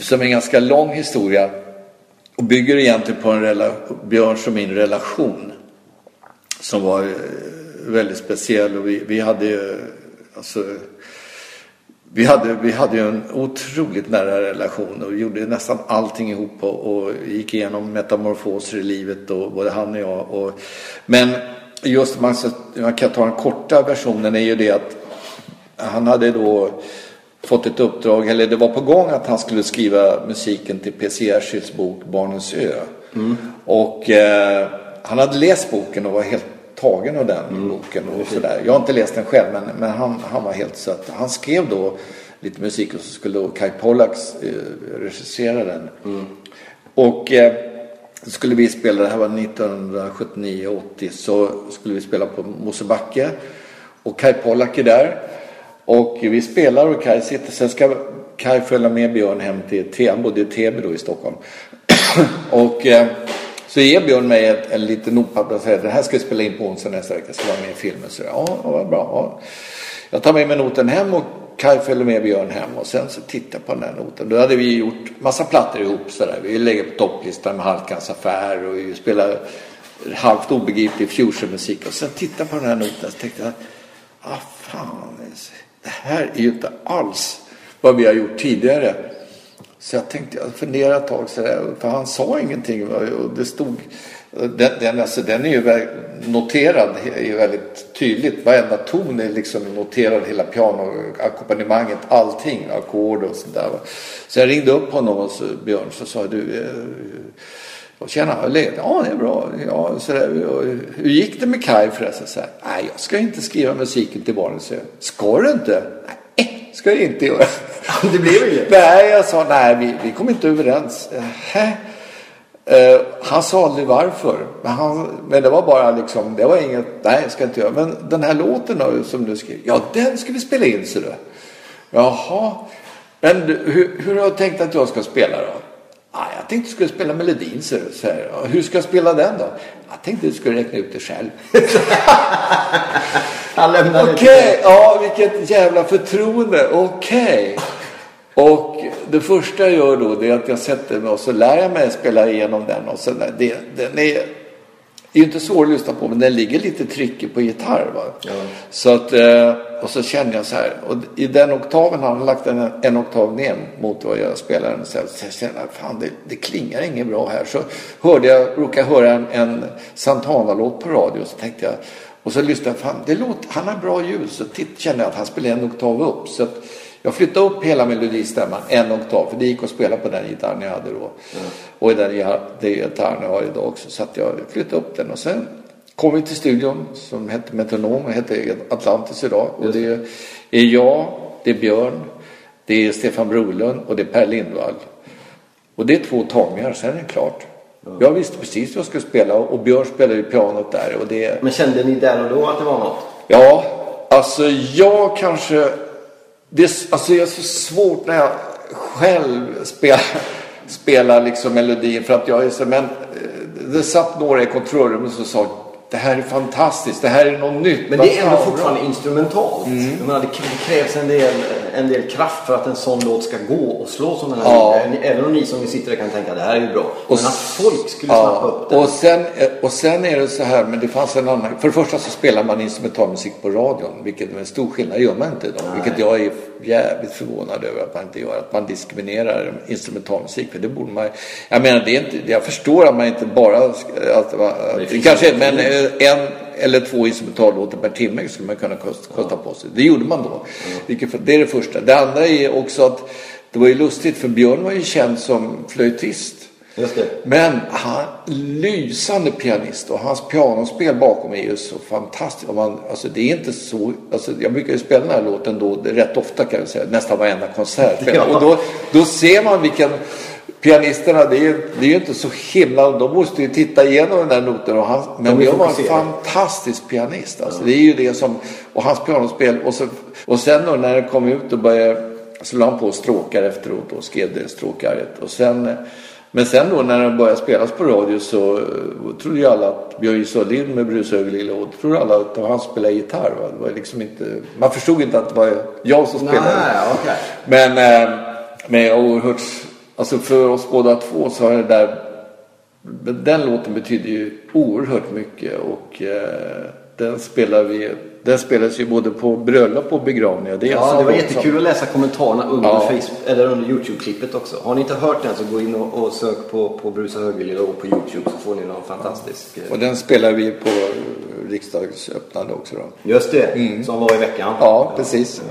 som är en ganska lång historia och bygger egentligen på en rela- Björns och min relation. Som var eh, väldigt speciell och vi, vi hade ju alltså vi hade, vi hade ju en otroligt nära relation och gjorde nästan allting ihop och, och gick igenom metamorfoser i livet och både han och jag. Och, men just man, man kan ta den korta versionen är ju det att han hade då fått ett uppdrag, eller det var på gång att han skulle skriva musiken till P.C. Jersilds bok Barnens ö. Och eh, han hade läst boken och var helt tagen av den boken. Och sådär. Jag har inte läst den själv men, men han, han var helt söt. Han skrev då lite musik och så skulle då Kai Pollaks eh, regissera den. Och eh, så skulle vi spela, det här var 1979-80, så skulle vi spela på Mosebacke. Och Kai Pollak är där. Och vi spelar och Kai sitter, sen ska Kai följa med Björn hem till Täby, han bodde i Täby då i Stockholm. (clears throat) och eh, så ger Björn mig ett, en liten notpapper och säger det här ska vi spela in på onsdag nästa vecka, ska vara med i filmen. Så ja, ja, vad bra. Ja. Jag tar med mig noten hem och Kaj följer med Björn hem och sen så tittar jag på den här noten. Då hade vi gjort massa plattor ihop sådär. Vi lägger på topplistan med Halkans affär och vi spelar halvt obegriplig fusionmusik. Och sen tittar jag på den här noten och tänkte jag, ah fan, det här är ju inte alls vad vi har gjort tidigare. Så jag tänkte, jag funderade ett tag sådär, för han sa ingenting. Och det stod, den, den, alltså, den är ju noterad, är ju väldigt tydligt. Varenda ton är liksom noterad, hela pianoackompanjemanget, allting, ackord och sådär. Så jag ringde upp honom och så, Björn så sa du, eh, och tjena, hur är läget? Ja, det är bra. Ja, så där, eh, och, hur gick det med Kaj förresten? Så här, Nej, jag ska inte skriva musiken till Barnens jag. Ska du inte? Nej, ska jag inte göra. (laughs) Det blev inget. Nej, jag sa nej, vi, vi kom inte överens. Eh, han sa aldrig varför. Men, han, men det var bara liksom, det var inget, nej jag ska inte göra. Men den här låten då, som du skrev, ja den ska vi spela in så du. Jaha, men hur, hur har du tänkt att jag ska spela då? Ah, jag tänkte du skulle spela melodin så du. Så här, "Ja, hur ska jag spela den då? Jag tänkte du skulle räkna ut det själv. (laughs) (laughs) Han lämnade Okej, ja vilket jävla förtroende. Okej. Och det första jag gör då det är att jag sätter mig och så lär jag mig spela igenom den. Och sen, det, den är, är ju inte svår att lyssna på men den ligger lite trickig på gitarr. Va? Så att, eh, och så känner jag så här. Och i den oktaven har han lagt en, en oktav ner mot vad jag spelar. Så jag känner fan, det, det klingar inget bra här. Så hörde jag, råkade höra en, en Santana-låt på radio. Så tänkte jag, och så lyssnade jag, fan, det låter, han har bra ljud. Så titt, kände jag att han spelar en oktav upp. Så jag flyttade upp hela melodistämman en oktav, för det gick att spela på den gitarren jag hade då. Och i den gitarren jag har idag också. Så att jag flyttade upp den och sen kom vi till studion som hette Metronom och hette Atlantis idag. Och det är jag, det är Björn, det är Stefan Brolund och det är Per Lindvall. Och det är två tagningar, sen är det klart. Jag visste precis vad jag skulle spela och Björn spelade ju pianot där. Och det, Men kände ni där och då att det var något? Ja, alltså jag kanske... Det, är- alltså det är så svårt när jag själv spelar, spelar liksom melodin för att jag är så... Men eh, det satt några i kontrollrummet som sa det här är fantastiskt, det här är något nytt. Men det är ändå fan bra." fortfarande instrumentalt. Jag menar, det det krävs en del, en del kraft för att en sån låt ska gå och slå som den här Ja. Även om ni som sitter där kan tänka att det här är ju bra. Men att folk skulle snappa upp det. och sen, och sen är det så här, men det fanns en annan. För det första så spelar man instrumentalmusik på radion, vilket är en stor skillnad. Det gör man inte idag. Vilket jag är jävligt förvånad över att man inte gör. Att man diskriminerar instrumentalmusik. För det borde man Jag menar, det är inte, jag förstår att man inte bara... Att, att, Det finns kanske, men eh, en eller två instrumentallåtar per timme skulle man kunna kosta, på sig. Det gjorde man då. För- det är det första. Det andra är också att det var ju lustigt för Björn var ju känd som flöjtist. Men han, lysande pianist och hans pianospel bakom är ju så fantastiskt. Och man, alltså det är inte så, alltså jag brukar ju spela den här låten då, rätt ofta kan jag säga, nästan varenda konsert. (laughs) Ja. Och då, då ser man vilken, pianisterna det är, ju- det är ju inte så himla, de måste ju titta igenom den där noten. Och han, men Björn var en fantastisk pianist. Alltså. Det är ju det som, och hans pianospel. Och, så, och sen då när det kom ut och började, så la han på stråkar efteråt och skrev det stråkarret. Och sen, men sen då när den började spelas på radio så eh, trodde ju alla att Björn Sörlind med Brus Högerlilla och då trodde alla att han spelade gitarr. Va? Det var liksom inte, man förstod inte att det var jag som spelade. Nej, okej. Men, eh, men jag har oerhört, alltså för oss båda två så har det där, den låten betyder ju oerhört mycket och eh, den spelar vi, den spelas ju både på bröllop och begravningar. Det Ja, det var jättekul att läsa kommentarerna under, Ja. Facebook, eller under Youtube-klippet också. Har ni inte hört den så gå in och, och sök på, på Brusa Högville och på Youtube så får ni någon fantastisk... eh, Och den spelar vi på riksdagsöppnande också då. Just det, som var i veckan. Ja, precis.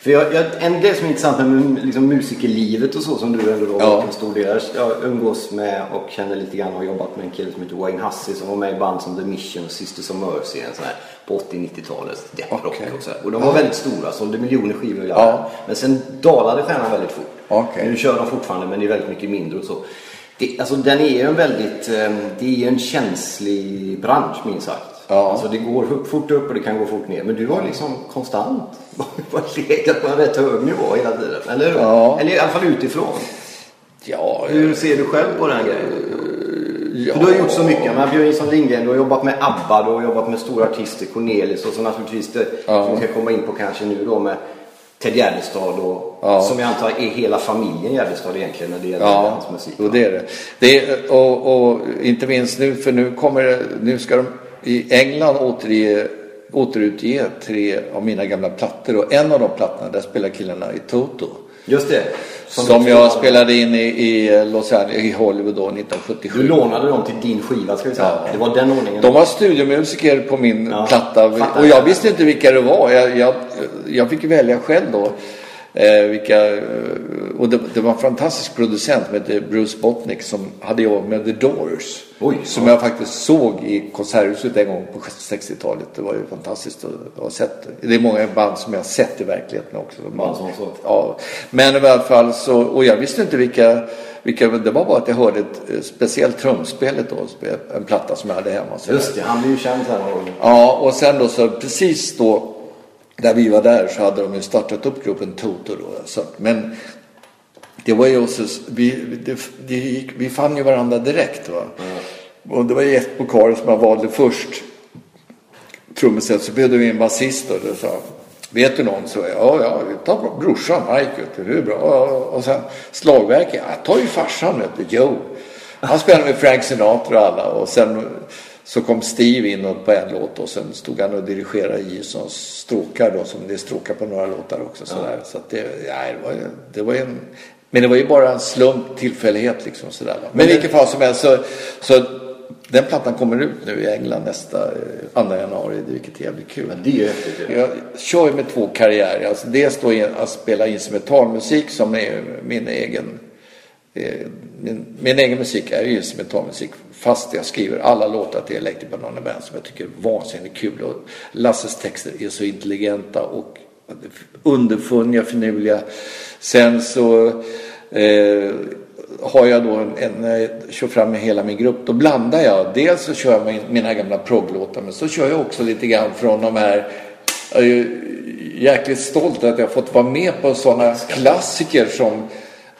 För jag, jag, en grej som är intressant med liksom, musikerlivet och så som du ändå då Ja. en stor del. Jag umgås med och känner lite grann och har jobbat med en kille som heter Wayne Hussey som var med i band som The Mission och Sisters of Mercy en sån här, på 80-90-talet. Depprock Okej. och så här. Och de var väldigt stora, sålde miljoner skivor Ja. Men sen dalade stjärnan väldigt fort. Okej. Nu kör de fortfarande men det är väldigt mycket mindre och så. Det, alltså den är ju en väldigt, eh, det är en känslig bransch minst sagt. Ja. Alltså det går fort upp och det kan gå fort ner. Men du var liksom konstant. (laughs) Legat på en rätt hög nivå hela tiden. Eller? Ja. Eller i alla fall utifrån. Ja, Hur ser du själv på den grejen? ja. För du har gjort så mycket. Men Björn Nilsson Lindgren, du har jobbat med ABBA, du har jobbat med stora artister, Cornelis och så naturligtvis det Ja. som vi ska komma in på kanske nu då med Ted Gärdestad och Ja. som jag antar är hela familjen Gärdestad egentligen när det gäller Ja, hans musik. jo, det är det. det är, och, och inte minst nu, för nu kommer det, nu ska de i England återge, återutge tre av mina gamla plattor och en av de plattorna, där spelar killarna i Toto. Just det. Som, jag spelade in i, i Los Angeles, i Hollywood då 1977. Du lånade dem till din skiva ska vi säga. Ja. Det var den ordningen. De var studiomusiker på min Ja, platta fattar. och jag visste inte vilka det var. Jag, jag, jag fick välja själv då. Eh, vilka, eh, och det, det var en fantastisk producent som hette Bruce Botnick som hade jobbat med The Doors. Oj, som jag faktiskt såg i Konserthuset en gång på 60-talet. Det var ju fantastiskt att ha sett. Det är många band som jag har sett i verkligheten också. Band som så. Ja, men i alla fall så, och jag visste inte vilka, vilka det var bara att jag hörde ett eh, speciellt trumspelet då, en platta som jag hade hemma. Så Just det, han blev ju känd här. Ja, och sen då så precis då där vi var där så hade de ju startat upp gruppen Toto då. Så, men det var ju också, vi, det, det gick, vi fann ju varandra direkt va. Och det var Jesper Karin som jag valde först. Trumset så bjöd vi in en basist och det sa Vet du någon? Så ja, ja, ta brorsan Mike, det är bra. Och sen slagverket, ja, ta ju farsan, vet du, Joe. Han spelade med Frank Sinatra och alla och sen så kom Steve in och på en låt och sen stod han och dirigerade Gibsons stråkar då som det är stråkar på några låtar också sådär. Så att det, ja, det, var, ju- det var en, men det var ju bara en slump, tillfällighet liksom sådär. va. Men i vilket fall som helst så, så den plattan kommer ut nu i England nästa eh, 2 januari, vilket är jävligt kul. Det är ju häftigt. Jag kör ju med två karriärer. Alltså dels då att spela instrumentalmusik som är min egen eh, Eh, min, min egen musik är ju instrumentalmusik fast jag skriver alla låtar till Electric Banana Band som jag tycker är vansinnigt kul. Och Lasses texter är så intelligenta och underfundiga, finurliga. Sen så eh, har jag då en, en, jag kör fram med hela min grupp. Då blandar jag. Dels så kör jag min, mina gamla progglåtar men så kör jag också lite grann från de här jag är ju jäkligt stolt att jag har fått vara med på sådana klassiker som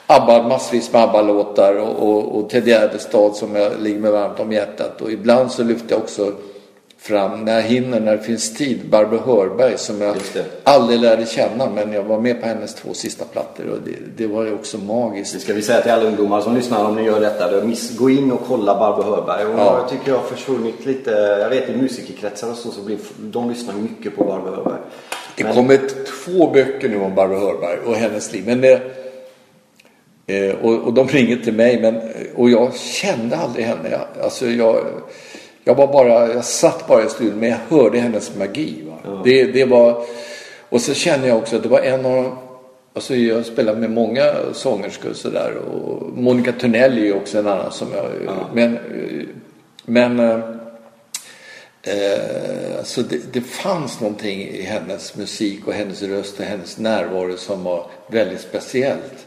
ABBA, massvis med ABBA-låtar och, och, och Ted Gärdestad som jag ligger med varmt om hjärtat. Och ibland så lyfter jag också fram, när jag hinner, när det finns tid, Barbro Hörberg som jag det. aldrig lärde känna men jag var med på hennes två sista plattor och det, det var ju också magiskt. Det ska vi säga till alla ungdomar som lyssnar om ni gör detta. Miss, gå in och kolla Barbro Hörberg. Och Ja. Jag tycker jag har försvunnit lite. Jag vet i musikerkretsar och så, så blir, de lyssnar mycket på Barbro Hörberg. Det Men- kommer två böcker nu om Barbro Hörberg och hennes liv. Men det, eh, och, och de ringer till mig men, och jag kände aldrig henne. Jag, alltså jag, jag var bara, jag satt bara i studion men jag hörde hennes magi. Va? Det, det var, och så känner jag också att det var en av de Alltså jag spelar med många sångerskor och sådär. Och Monica Törnell är ju också en annan som jag... Men, eh, men eh, Eh, så det, det fanns någonting i hennes musik och hennes röst och hennes närvaro som var väldigt speciellt.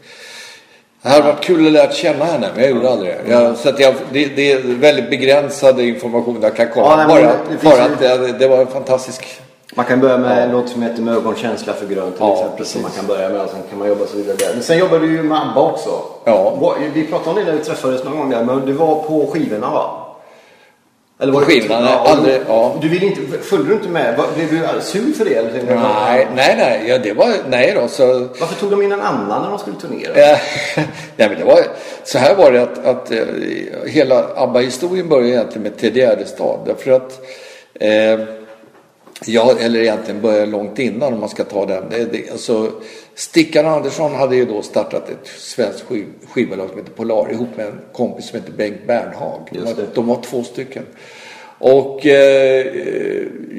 Det hade varit kul att lära känna henne, men jag gjorde aldrig det. Jag, så att jag, det, det är väldigt begränsad information jag kan komma. Ja, nej, bara det finns bara att det, det var en fantastisk... Man kan börja med en låt som heter Med ögonkänsla för grönt till Ja, exempel. precis. Som man kan börja med och sen kan man jobba så vidare där. Men sen jobbar du ju med ABBA också. Ja. Vi pratade om det när vi träffades någon gång där. Men det var på skivorna va? Eller var På skivorna, nej, Ja, aldrig, ja. du ville inte, följde du inte med? Blev du sur för det? Eller? Nej, nej, nej. Ja, det var... Nej då, så... Varför tog de in en annan när de skulle turnera? (laughs) Nej, men det var, så här var det att, att eh, hela ABBA-historien började egentligen med Ted Gärdestad. Därför att, eh, ja, eller egentligen började långt innan om man ska ta den. Det, det, alltså, Stickan Andersson hade ju då startat ett svenskt skiv, skivbolag som heter Polar ihop med en kompis som heter Bengt Bernhag. De, var, de var två stycken. Och eh,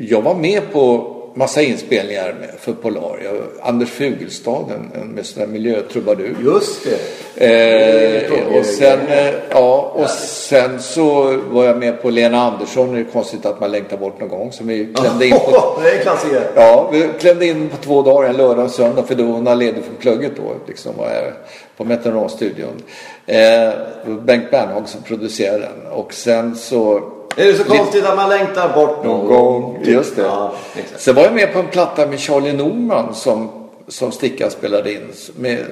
jag var med på massa inspelningar för Polar. Anders Fugelstad, en, en med sån där miljötrubadur. Just det. Eh, och sen, eh, ja, och sen så var jag med på Lena Andersson. Det är konstigt att man längtar bort någon gång. Som vi klämde in på, (laughs) det är klassiker. ja, vi klämde in på två dagar, en lördag och söndag. För då hon var ledig från plugget då. Liksom var jag på Meteoronstudion. Eh, Bengt Bernhag som producerade den. Och sen så Är det så konstigt att man längtar bort någon gång. Just det. Ja. Sen var jag med på en platta med Charlie Norman som, som Stickan spelade in. Med,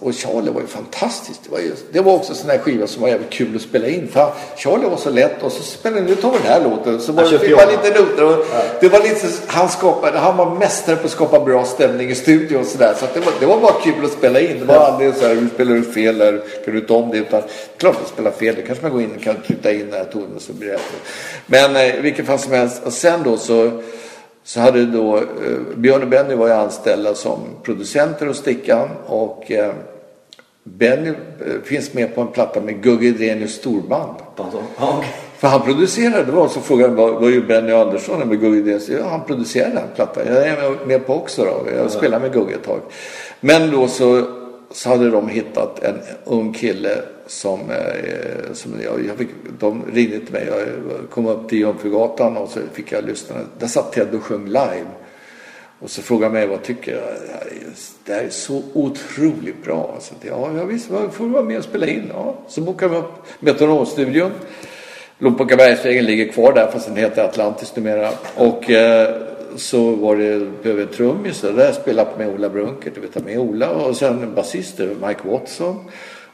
och Charlie var ju fantastisk. Det var, ju, det var också en sån här skiva som var jävligt kul att spela in. För Charlie var så lätt och så spelade nu tar vi den här låten. Så var, det fick man lite noter. Och det var lite, han, skapade, han var mästare på att skapa bra stämning i studion och sådär. Så att det, var, det var bara kul att spela in. Det var aldrig så här, du spelar du fel eller kan du inte om det? Utan klart att spela fel. Det kanske man går in och kan trycka in den här tonen så blir det. Men eh, vilket fall som helst. Och sen då så så hade då eh, Björn och Benny var ju anställda som producenter hos Stickan och eh, Benny eh, finns med på en platta med Gugge Drenius storband. Alltså, okej. För han producerade, det var så frågan vad, vad gör Benny Andersson med Gugge Drenius? Ja, han producerade den plattan. Jag är med på också då. Jag spelade med Gugge ett tag. Men då så, så hade de hittat en ung kille som, eh, som jag, jag fick, de ringde till mig. Jag kom upp till Jungfrugatan och så fick jag lyssna. Där satt Ted och sjöng live. Och så frågade mig vad jag tycker. jag. Det här är så otroligt bra. Så att, ja, ja, visst, vad- får du vara med och spela in? Ja. Så bokade vi upp Metronomstudion. Lompockabergsvägen ligger kvar där fast den heter Atlantis numera. Och eh, så var det behöver en trummis och där spelade jag med Ola Brunkert. Du vet, med Ola och sen basister, Mike Watson.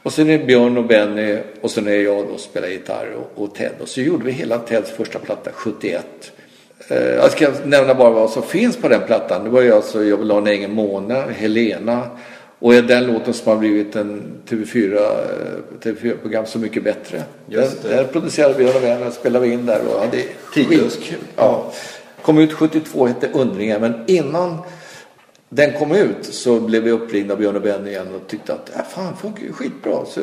Och sen är Björn och Benny och sen är jag då och spelar gitarr och, och Ted. Och så gjorde vi hela Teds första platta 71. Eh, jag ska nämna bara vad som finns på den plattan. Det var ju alltså Jag vill ha en egen måne, Helena och är den låten som har blivit en TV4, eh, TV4-program Så mycket bättre. Just den, det. den producerade vi och vänner, spelade vi in där och hade Tidlös. skitkul. Ja. Kom ut 72, hette Undringar, men innan den kom ut så blev vi uppringda av Björn och Benny igen och tyckte att äh, fan, funkar ju skitbra. Så,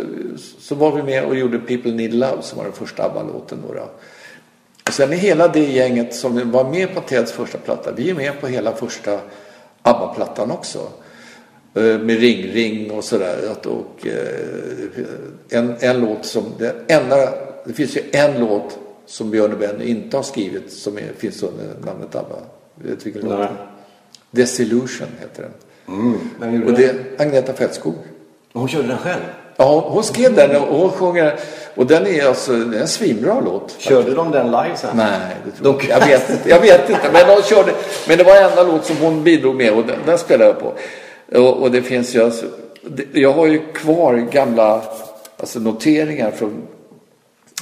så var vi med och gjorde People Need Love som var den första ABBA-låten. då då. Och sen är hela det gänget som var med på Teds första platta, vi är med på hela första ABBA-plattan också. Eh, med Ring Ring och sådär. Och eh, en, en låt som, det enda, det finns ju en låt som Björn och Benny inte har skrivit som är, finns under namnet ABBA. Vet du vilken låt? är? Desillusion heter den. Gjorde Och det? är Agneta Fältskog. Hon körde den själv. Ja, hon skrev den och hon sjunger. Och den är alltså det är en svinbra låt. Körde de den live sen? Nej, det tror De- jag. jag vet inte. Jag vet inte. Men de körde. Men det var en enda låt som hon bidrog med och den, den spelade jag på. Och, och det finns ju alltså. Jag har ju kvar gamla alltså noteringar från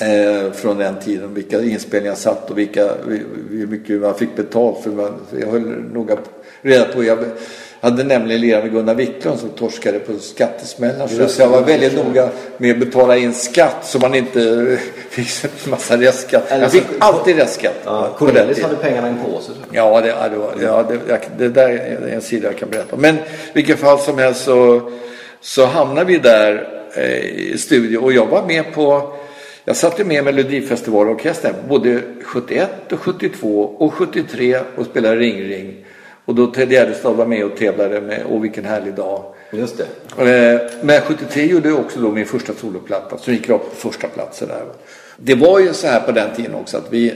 eh, från den tiden. Vilka inspelningar jag satt och vilka, hur mycket man fick betalt för. Man, jag höll noga reda på. Jag hade nämligen lirat med Gunnar Wiklund som torskade på skattesmällar. Så jag var väldigt noga med att betala in skatt så man inte (laughs) fick en massa restskatt. Jag fick alltid restskatt. Ja, Cornelis hade pengarna i en påse. Ja, det, ja, det, var, ja det, där är en sida jag kan berätta om. Men i vilket fall som helst så, så hamnade vi där eh, i studio och jag var med på jag satt ju med Melodifestivalorkestern både 71 och 72 och 73 och spelade Ring Ring. Och då Ted Gärdestad var med och tävlade med Åh vilken härlig dag. Just det. Eh, Men 73 gjorde jag också då min första soloplatta som gick rakt på första platsen där. Det var ju så här på den tiden också att vi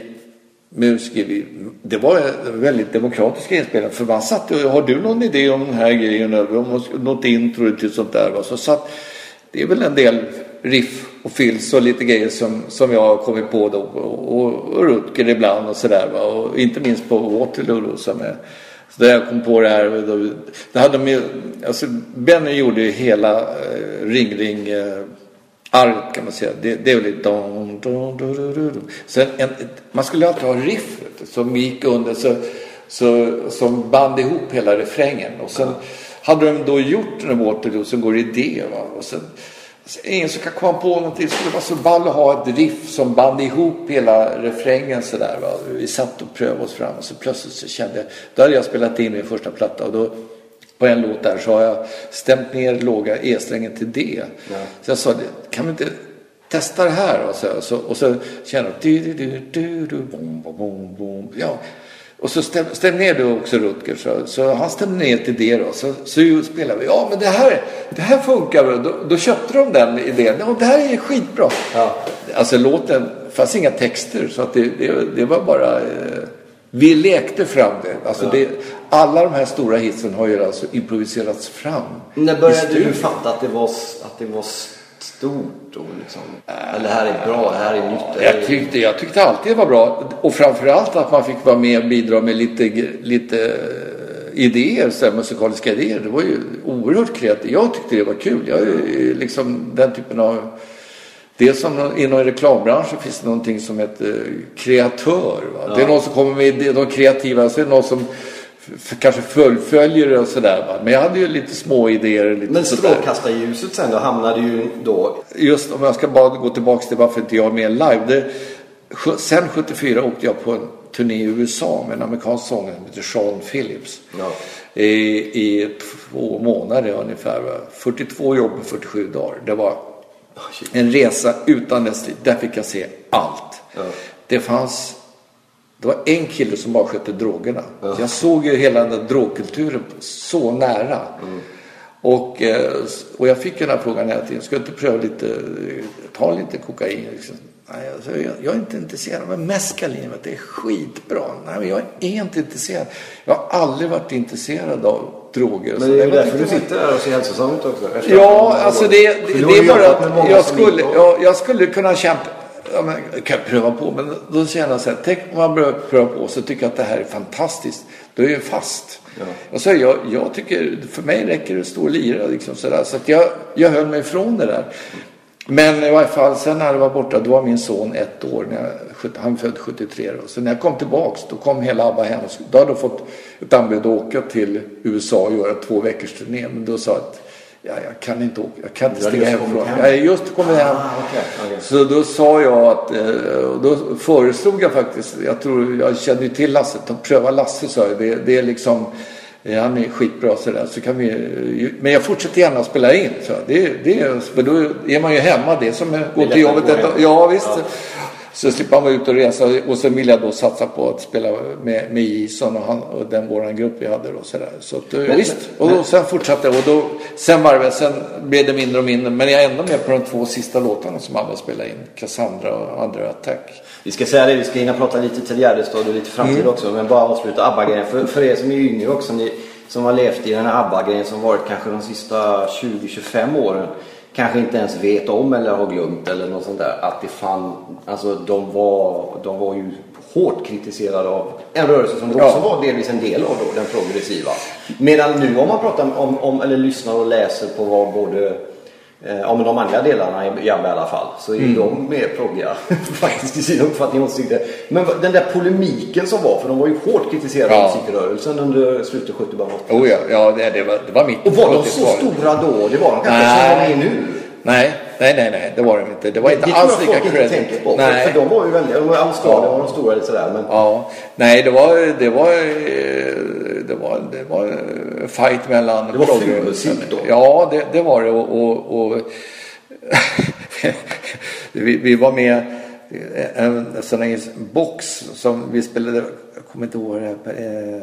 musiker, vi, det var väldigt demokratiska inspelningar. För man satt har du någon idé om den här grejen? Eller något intro till sånt där? Så satt, det är väl en del riff och fills och lite grejer som, som jag har kommit på då. Och, och, och Rutger ibland och sådär. Och inte minst på Waterloo då, som är så där jag kom på det här. Då, då hade de ju, alltså Benny gjorde ju hela eh, Ring Ring eh, arvet kan man säga. Det, det är väl lite. Sen en, Man skulle alltid ha riff vet du, som gick under så, så, som band ihop hela refrängen. Och sen hade de då gjort en Waterloo som går i D. Va? Och sen, ingen som kan komma på någonting. Det skulle vara så ball att ha ett riff som band ihop hela refrängen sådär. Va? Vi satt och prövade oss fram och så plötsligt så kände jag, då hade jag spelat in min första platta och då på en låt där så har jag stämt ner låga E-strängen till D. Så jag sa, kan vi inte testa det här? Och så, så, och så känner jag, du, du, du, du, du, bom, bom, bom, bom. Ja. Och så stäm, stäm ner du också Rutger. Så, så han stämde ner till det då. Så, så spelade vi. Ja men det här, det här funkar väl. Då, då köpte de den idén. Ja det här är skitbra. Ja. Alltså låten, det fanns inga texter. Så att det, det, det var bara... Eh, vi lekte fram det. Alltså det. Alla de här stora hitsen har ju alltså improviserats fram. När började du fatta att det var, att det var stort? Och liksom, eller det här är bra, det här är nytt. Jag tyckte, jag tyckte alltid det var bra. Och framförallt att man fick vara med och bidra med lite, lite eh, idéer, så här, musikaliska idéer. Det var ju oerhört kreativt. Jag tyckte det var kul. Jag är ju liksom den typen av... Det som inom reklambranschen finns det någonting som heter kreatör. Va? Det är någon som kommer med idéer, de kreativa, så är det någon som f- kanske fullföljer det och sådär. Men jag hade ju lite små idéer. Lite Men strålkastarljuset sen då hamnade ju då... just om jag ska bara gå tillbaka till varför inte jag är med live. Det, sen 74 åkte jag på en turné i USA med en amerikansk sångare som heter Sean Phillips. Ja. I, I två månader ungefär. va. 42 jobb på 47 dagar. Det var en resa utan dess. Där fick jag se allt. Ja. Det fanns det var en kille som bara skötte drogerna. Så Jag såg ju hela den där drogkulturen så nära. Och, eh, och jag fick ju den här frågan hela tiden. Ska du inte pröva lite, ta lite kokain? Liksom. Nej, alltså, jag, jag är inte intresserad. Men meskalin, det är skitbra. Nej, men jag är inte intresserad. Jag har aldrig varit intresserad av droger. Men det är ju därför du sitter där och ser hälsosam ut också. Ja, alltså det, det, det är bara att jag skulle, jag, jag skulle kunna kämpa. Ja, men, kan jag pröva på? Men då känner jag så här, tänk om man börjar pröva på så tycker jag att det här är fantastiskt. Då är jag fast. Och så jag, jag tycker, för mig räcker det att stå och lira liksom sådär. Så att jag, jag höll mig ifrån det där. Men i varje fall sen när jag var borta, då var min son ett år. När jag, han född 73 då. Så när jag kom tillbaks, då kom hela ABBA hem. Då hade de fått ett anbud att åka till USA och göra två veckors turné. Men då sa jag att ja, jag kan inte åka, jag kan inte stiga hemifrån. hem? Jag hade just kommit hem. Ah, okej, okej. Så då sa jag att, eh, då föreslog jag faktiskt, jag tror, jag kände ju till Lasse, pröva Lasse sa jag. Det, det är liksom, eh, han är skitbra sådär. Så kan vi, men jag fortsätter gärna att spela in. Så det, det, är- för då är man ju hemma, det är som att gå till jobbet. ett-. Ja visst. Ja. Så slipper man vara ute och resa och sen vill jag då satsa på att spela med, med Jason och, han, och den våran grupp vi hade då sådär. Så att, Men- visst, och då, sen fortsatte jag och då, sen varvade jag, sen blev det mindre och mindre. Men jag är ändå med på de två sista låtarna som alla spelade in. Cassandra och Andra Attack. Vi ska säga det, vi ska hinna prata lite till Gärdestad och lite framtid Mm. också. Men bara avsluta ABBA-grejen. För, för er som är yngre också, ni som har levt i den här ABBA-grejen som varit kanske de sista 20-25 åren. Kanske inte ens vet om eller har glömt eller något sånt där. Att det fann, alltså de var, de var ju hårt kritiserade av en rörelse som Ja. också var delvis en del av då, den progressiva. Medan nu om man pratar om, om eller lyssnar och läser på vad både ja men de andra delarna i Jabba i alla fall så är Mm. de mer proggiga (laughs) faktiskt i sin uppfattning och åsikter. Men den där polemiken som var, för de var ju hårt kritiserade Ja. av musikrörelsen under slutet 70 början 80 Oh ja, ja det, det, var, det var mitt Och var de så 80-tal. stora då? Det var de kanske som de är nu. Nej, nej, nej, nej, det var de inte. Det var inte det alls tror jag lika folk inte på. För, Nej. för de var ju väldigt, Australien Ja. var de stora lite sådär men Ja, nej det var, det var, eh, det var, det var en fight mellan Det var fulmusik då? Ja, det, det var det och, och, och (laughs) vi, vi var med i en sån här box som vi spelade, jag kommer inte ihåg det, eh,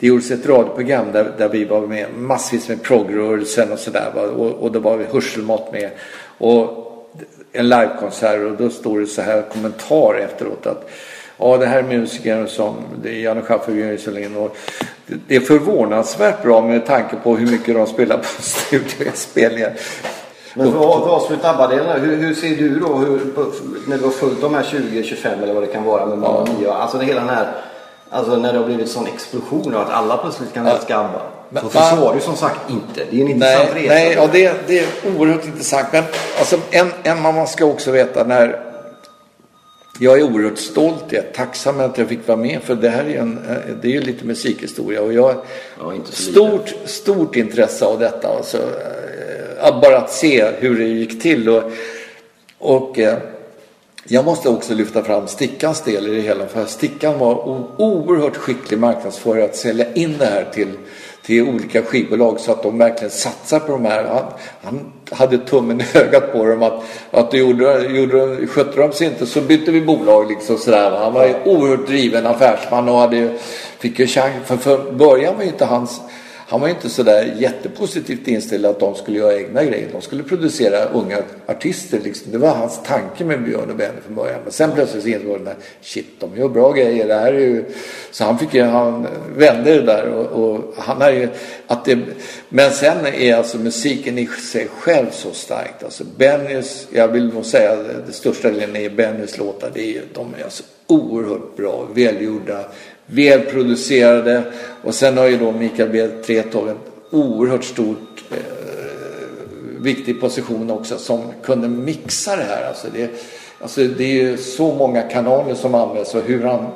det gjordes ett radioprogram där, där vi var med massvis med proggrörelsen och sådär och, och det var hörselmått med. Och en livekonsert och då står det så här kommentar efteråt att Ja, det här är musiker som det är Janne Schaffer och Björn Iselin och det- det är förvånansvärt bra med tanke på hur mycket de spelar på (laughs) studioinspelningar. Men för att avsluta ABBA-delen, hur, hur ser du då hur, när du har följt de här 20-25 eller vad det kan vara med Mamma Mia? Alltså det hela den här, alltså när det har blivit sån explosion av att alla plötsligt kan älska ABBA. Men- Så, så var det som sagt inte. Det är en intressant Nej, resa. nej ja, det, det är oerhört intressant. Men alltså, en, en man ska också veta när jag är oerhört stolt, jag är tacksam att jag fick vara med för det här är en, eh, det är ju lite musikhistoria och jag har Ja, stort, stort intresse av detta. Alltså, eh, bara att se hur det gick till och, och eh, jag måste också lyfta fram Stickans del i det hela. För Stickan var oerhört skicklig marknadsförare att sälja in det här till, till olika skivbolag så att de verkligen satsar på de här. Han, han hade tummen i ögat på dem att, att du gjorde, gjorde, skötte de sig inte så bytte vi bolag. Liksom sådär. Han var ju oerhört driven affärsman och hade, fick ju chans. För, för början var ju inte hans han var ju inte sådär jättepositivt inställd att de skulle göra egna grejer. De skulle producera unga artister. Liksom. Det var hans tanke med Björn och Benny från början. Men sen plötsligt insåg han att shit, de gör bra grejer. Det här är ju... Så han fick ju, han vände det där och, och han är ju att det... Men sen är alltså musiken i sig själv så starkt. Alltså Bennys, jag vill nog säga det, största delen är Bennys låtar. Det är, de är alltså oerhört bra, välgjorda, välproducerade. Och sen har ju då Mikael B. Tretow en oerhört stort eh, viktig position också som kunde mixa det här. Alltså det, alltså det är ju så många kanaler som används och hur han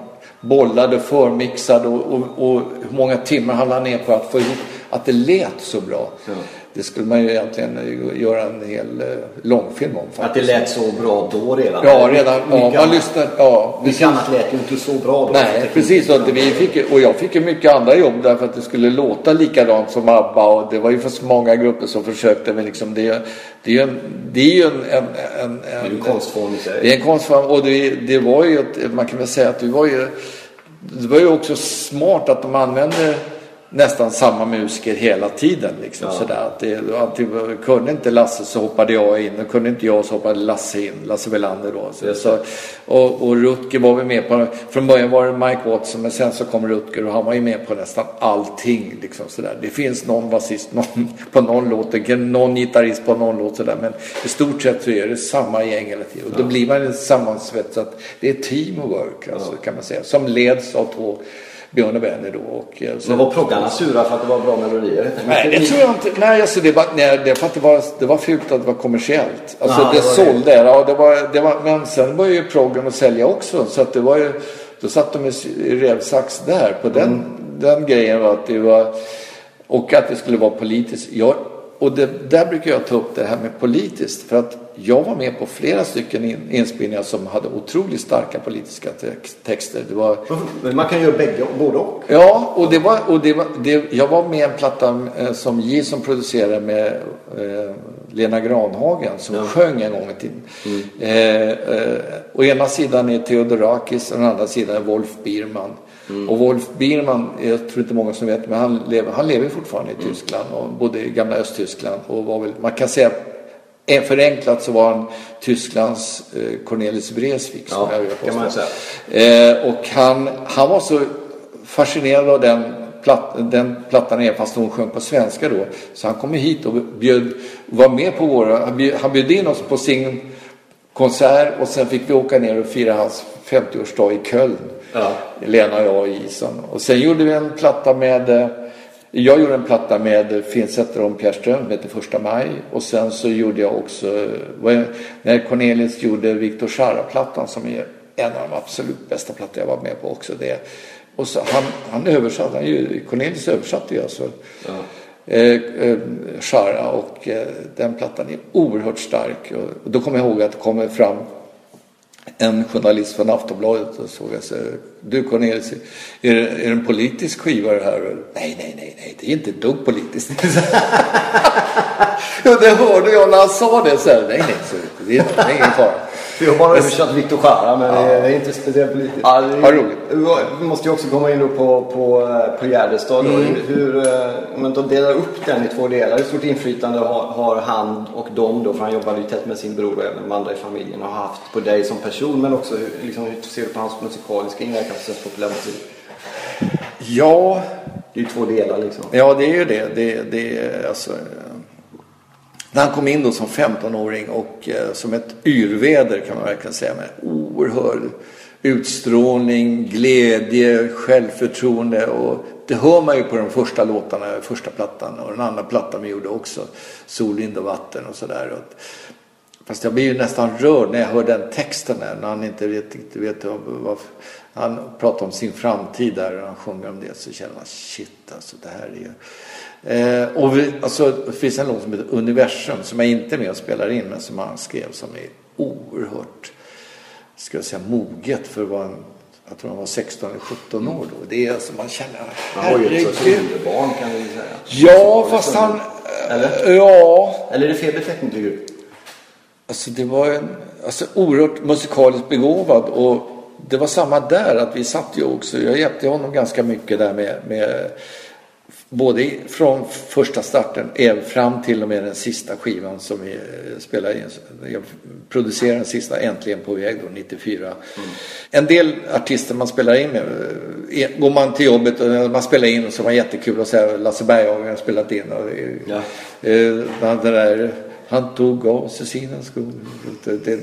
bollade, förmixade och, och, och hur många timmar han la ner på att få ihop att det lät så bra. Det skulle man ju egentligen göra en hel eh, långfilm om. Att det faktiskt. lät så bra då redan. Ja, redan. Ja, man annat- lyssnar. Ja, Mycket annat lät ju inte så bra då. Nej, precis. Och, vi fick, och jag fick ju mycket andra jobb därför att det skulle låta likadant som ABBA. Och det var ju för så många grupper som försökte. Men liksom det, det är ju en... Det är ju en, en, en, ju en konstform i sig. det är en konstform. Och det, det var ju, ett, man kan väl säga att det var ju... Det var ju också smart att de använde nästan samma musiker hela tiden. Liksom, Ja. sådär. Att det, alltid, kunde inte Lasse så hoppade jag in och kunde inte jag så hoppade Lasse in. Lasse Welander då. Så, så, och, och Rutger var vi med på. Från början var det Mike Watson men sen så kom Rutger och han var ju med på nästan allting. Liksom, sådär. Det finns någon basist någon, (laughs) på någon låt, någon gitarrist på någon låt sådär. Men i stort sett så är det samma gäng hela tiden. Och då blir man en sammansvetsat. Det är teamwork alltså, kan man säga. Som leds av två Björn och Benny då. Och, eh, så- Men var proggarna sura för att det var bra melodier? Nej, det tror jag inte. Nej, alltså det, var, nej, det för att det var, det var fult att det var kommersiellt. Alltså Ja, det, det sålde. Ja, det var, det var, men sen var ju proggen att sälja också. Så att det var ju, då satt de i revsax där. På den, Mm. den grejen var att det var, och att det skulle vara politiskt. Jag, och det, där brukar jag ta upp det här med politiskt. För att jag var med på flera stycken in, inspelningar som hade otroligt starka politiska tex, texter. Det var, Men man kan göra bägge, både och. Ja, och, det var, och det var, det, jag var med i en platta eh, som J som producerade med eh, Lena Granhagen som sjöng en gång i tiden. Eh, eh, å ena sidan är Theodorakis och å andra sidan är Wolf Biermann. Och Wolf Biermann, jag tror inte många som vet, men han lever, han lever fortfarande i Tyskland och bodde i gamla Östtyskland. Och var väl, man kan säga Förenklat så var han Tysklands eh, Cornelis Vreeswijk. som Ja, jag kan man säga. Eh, och han, han var så fascinerad av den, platt, den plattan, även fast hon sjöng på svenska då. Så han kom hit och bjöd, var med på våra, han bjöd, han bjöd in oss på sin konsert och sen fick vi åka ner och fira hans 50-årsdag i Köln. Ja. Lena och jag och Ison. Och sen gjorde vi en platta med eh, jag gjorde en platta med och Pierre Ström som heter Första maj. Och sen så gjorde jag också, eh, när Cornelis gjorde Victor Jara-plattan som är en av de absolut bästa plattor jag var med på också. Det. Och så han, han översatte, han, ju- översatte ju alltså eh, eh, Jara och eh, den plattan är oerhört stark. Och, och då kommer jag ihåg att det kommer fram en journalist från Aftonbladet och såg jag så Du Cornelis, är det, är det en politisk skiva det här? Nej, nej, nej, nej, det är inte ett dugg politiskt. (laughs) det hörde jag när han sa det. Så här, nej, nej, så det är ingen fara. (laughs) Vi har bara översatt Victor Jara men det är- det är inte speciellt politiskt. Ja, det roligt. Vi måste ju också komma in då på, på, eh, på Gärdestad. Mm. Hur, eh, om man då delar upp den i två delar. Hur stort inflytande har, har han och de då? För han jobbar ju tätt med sin bror och även de andra i familjen och har haft på dig som person. Men också hur, liksom, hur ser du på hans musikaliska inverkan på svensk populärmusik? Ja, Det är ju två delar liksom. Ja, det är ju det. det, det alltså, när han kom in då som 15-åring och eh, som ett yrväder kan man verkligen säga med oerhörd utstrålning, glädje, självförtroende och det hör man ju på de första låtarna, första plattan och den andra plattan vi gjorde också, Sol, vind och vatten och sådär. Fast jag blir ju nästan rörd när jag hör den texten där, när han inte vet, inte vet vad, han pratar om sin framtid där och han sjunger om det så känner man shit alltså det här är ju eh, och vi, alltså, det finns en låt som heter Universum som jag inte är med och spelar in men som han skrev som är oerhört ska jag säga moget för att vara en jag tror han var 16 eller 17 år då. Det är alltså man känner Han var ju herregud. kan vi säga. Ja, fast han... Eller? Ja, Eller är det fel beteckning tycker du? Alltså det var en alltså, oerhört musikaliskt begåvad och det var samma där att vi satt ju också, jag hjälpte honom ganska mycket där med, med både från första starten fram till och med den sista skivan som vi eh, spelade in. Jag producerade den sista Äntligen på väg då, 94. En del artister man spelar in med, eh, går man till jobbet och man spelar in och så var jättekul och säga Lasse Berghagen har spelat in och Ja. Eh, den där, han tog av sig sina skor.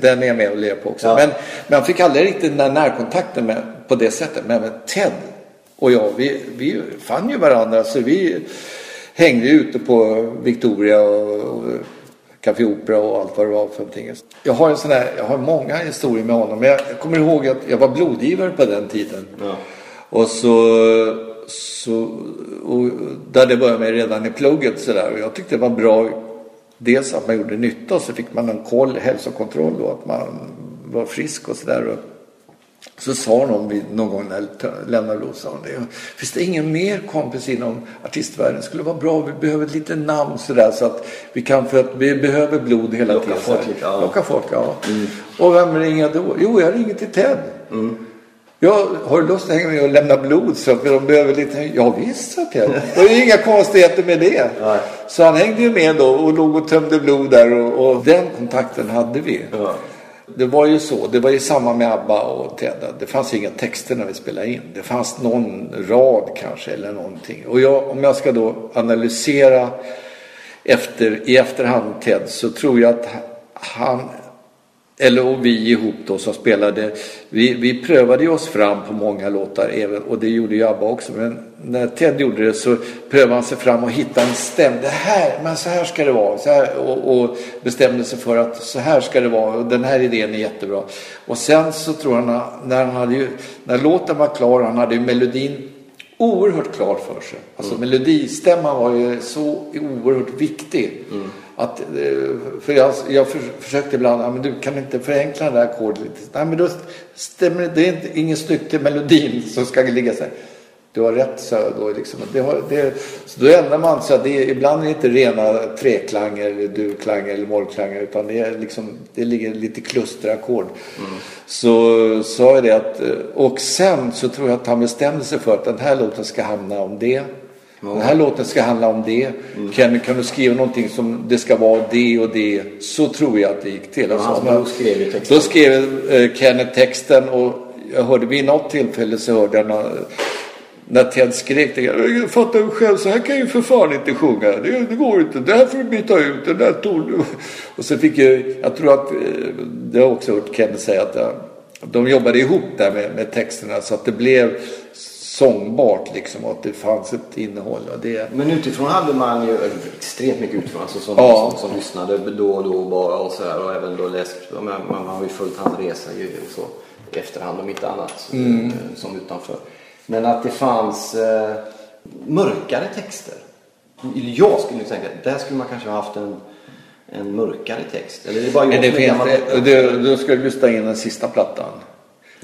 Den är jag med och ler på också. Ja. Men, men han fick aldrig riktigt den där närkontakten med, på det sättet. Men med Ted och jag, vi, vi fann ju varandra. Så vi hängde ute på Victoria och, och Café Opera och allt vad det var för någonting. Jag har, en sån här, jag har många historier med honom. Men jag, jag kommer ihåg att jag var blodgivare på den tiden. Ja. Och så, så och där det började med redan i plugget så där. Och jag tyckte det var bra. Dels att man gjorde nytta och så fick man en koll, hälsokontroll då. Att man var frisk och sådär. Så sa någon vid- någon gång när jag lämnade blod, sa det. Finns det ingen mer kompis inom artistvärlden? skulle vara bra. Vi behöver lite namn sådär så att vi kan, för att vi behöver blod hela Locka tiden. folk lite, ja. Locka folk, ja. Och vem ringer då? Jo, jag ringer till Ted. Ja, har du lust att hänga med och lämna blod? Så för de behöver lite... Ja, visst, sa Ted. Det är inga konstigheter med det. Nej. Så han hängde ju med då och låg och tömde blod där och, och den kontakten hade vi. Ja. Det var ju så, det var ju samma med ABBA och Ted. Det fanns inga texter när vi spelade in. Det fanns någon rad kanske eller någonting. Och jag, om jag ska då analysera efter, i efterhand Ted så tror jag att han eller och vi ihop då som spelade, vi, vi prövade oss fram på många låtar även, och det gjorde ju ABBA också. Men när Ted gjorde det så prövade han sig fram och hittade en stäm. Det här, men så här ska det vara. Så här, och, och bestämde sig för att så här ska det vara och den här idén är jättebra. Och sen så tror han, när, han hade ju, när låten var klar, han hade ju melodin oerhört klart för sig. Alltså melodistämman var ju så oerhört viktig. Att, eh, för jag, jag för, försökte ibland, ja, men du kan inte förenkla det här ackordet lite. Nej men då stämmer det, är inte, inget snyggt till melodin (laughs) som ska ligga så här. Du har rätt, så då liksom. Det har, det, så då ändrar man så att det ibland är det inte rena treklanger, durklanger eller mollklanger utan det, är liksom, det ligger lite klusterackord. Så sa jag det att, eh, och sen så tror jag att han bestämde sig för att den här låten ska hamna om det. Den här låten ska handla om det. Kan, kan du skriva någonting som det ska vara det och det. Så tror jag att det gick till. Och hans så- bror skrev texten. Då skrev eh, Kenneth texten och jag hörde vid något tillfälle så hörde jag när, när Ted skrek. Jag fattar ju själv, så här kan jag ju för fan inte sjunga. Det, det går inte. Det här får du byta ut. Den där ton. (laughs) Och så fick jag, jag tror att, eh, det har jag också hört Kenneth säga att eh, de jobbade ihop där med, med texterna så att det blev sångbart liksom och att det fanns ett innehåll. Och det, Men utifrån hade man ju extremt mycket utifrån. Alltså som, Ja. som, som lyssnade då och då bara och så här. Och även då läst. Man, man, har ju följt hans resa ju och så. I efterhand om inte annat. Mm. eh, Som utanför. Men att det fanns eh, mörkare texter. Jag skulle tänka att där skulle man kanske ha haft en, en mörkare text. Eller det är bara jag det finns, det, det, då ska du lyssna in den sista plattan.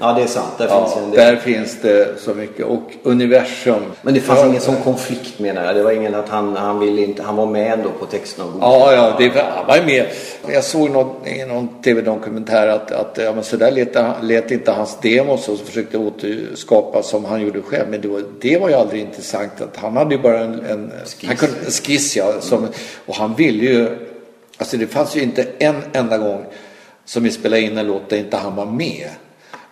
Ja det är sant. Där Ja, finns där finns det så mycket. Och universum. Men det fanns Ja, ingen sån konflikt menar jag. Det var ingen att han, han ville inte, han var med ändå på texten och Ja, ja, det han var med. Jag såg något, i någon tv-dokumentär att, att ja, men så där lät, lät inte hans demos och så försökte återskapa som han gjorde själv. Men det var, det var ju aldrig intressant. Att han hade ju bara en, en skiss, han kunde, en skiss ja, som, och han ville ju, alltså det fanns ju inte en enda gång som vi spelade in en låt där inte han var med.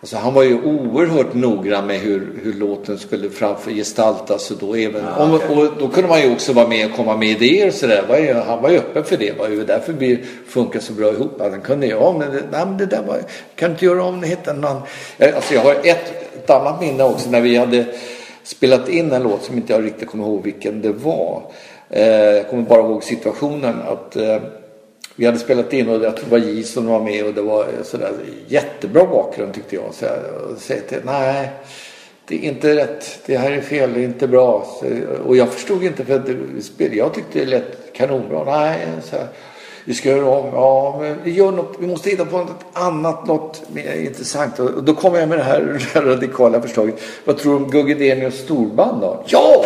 Alltså han var ju oerhört noggrann med hur, hur låten skulle framför gestaltas och då även, om, och då kunde man ju också vara med och komma med idéer och sådär. Han var ju öppen för det. Var ju därför vi funkar så bra ihop. Han kunde ju, ja men det, nej, men det där var, kan du inte göra om det, hitta. Jag- Alltså jag har ett, ett annat minne också när vi hade spelat in en låt som inte jag riktigt kommer ihåg vilken det var. Eh, jag kommer bara ihåg situationen att eh, vi hade spelat in och jag tror det var J som var med och det var sådär jättebra bakgrund tyckte jag. Så jag säger till nej, det är inte rätt. Det här är fel, det är inte bra. Så, och jag förstod inte för att det, jag tyckte det lät kanonbra. Nej, så här, vi ska göra om. Ja, men vi gör något. Vi måste hitta på något annat, något mer intressant. Och då kom jag med det här, (laughs) radikala förslaget. Vad tror du om Gugge Denius storband då? Ja!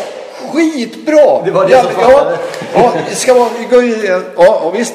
Skitbra! Det var det ja, som ja, ja, det ska vara Gugge Ja, ja, visst.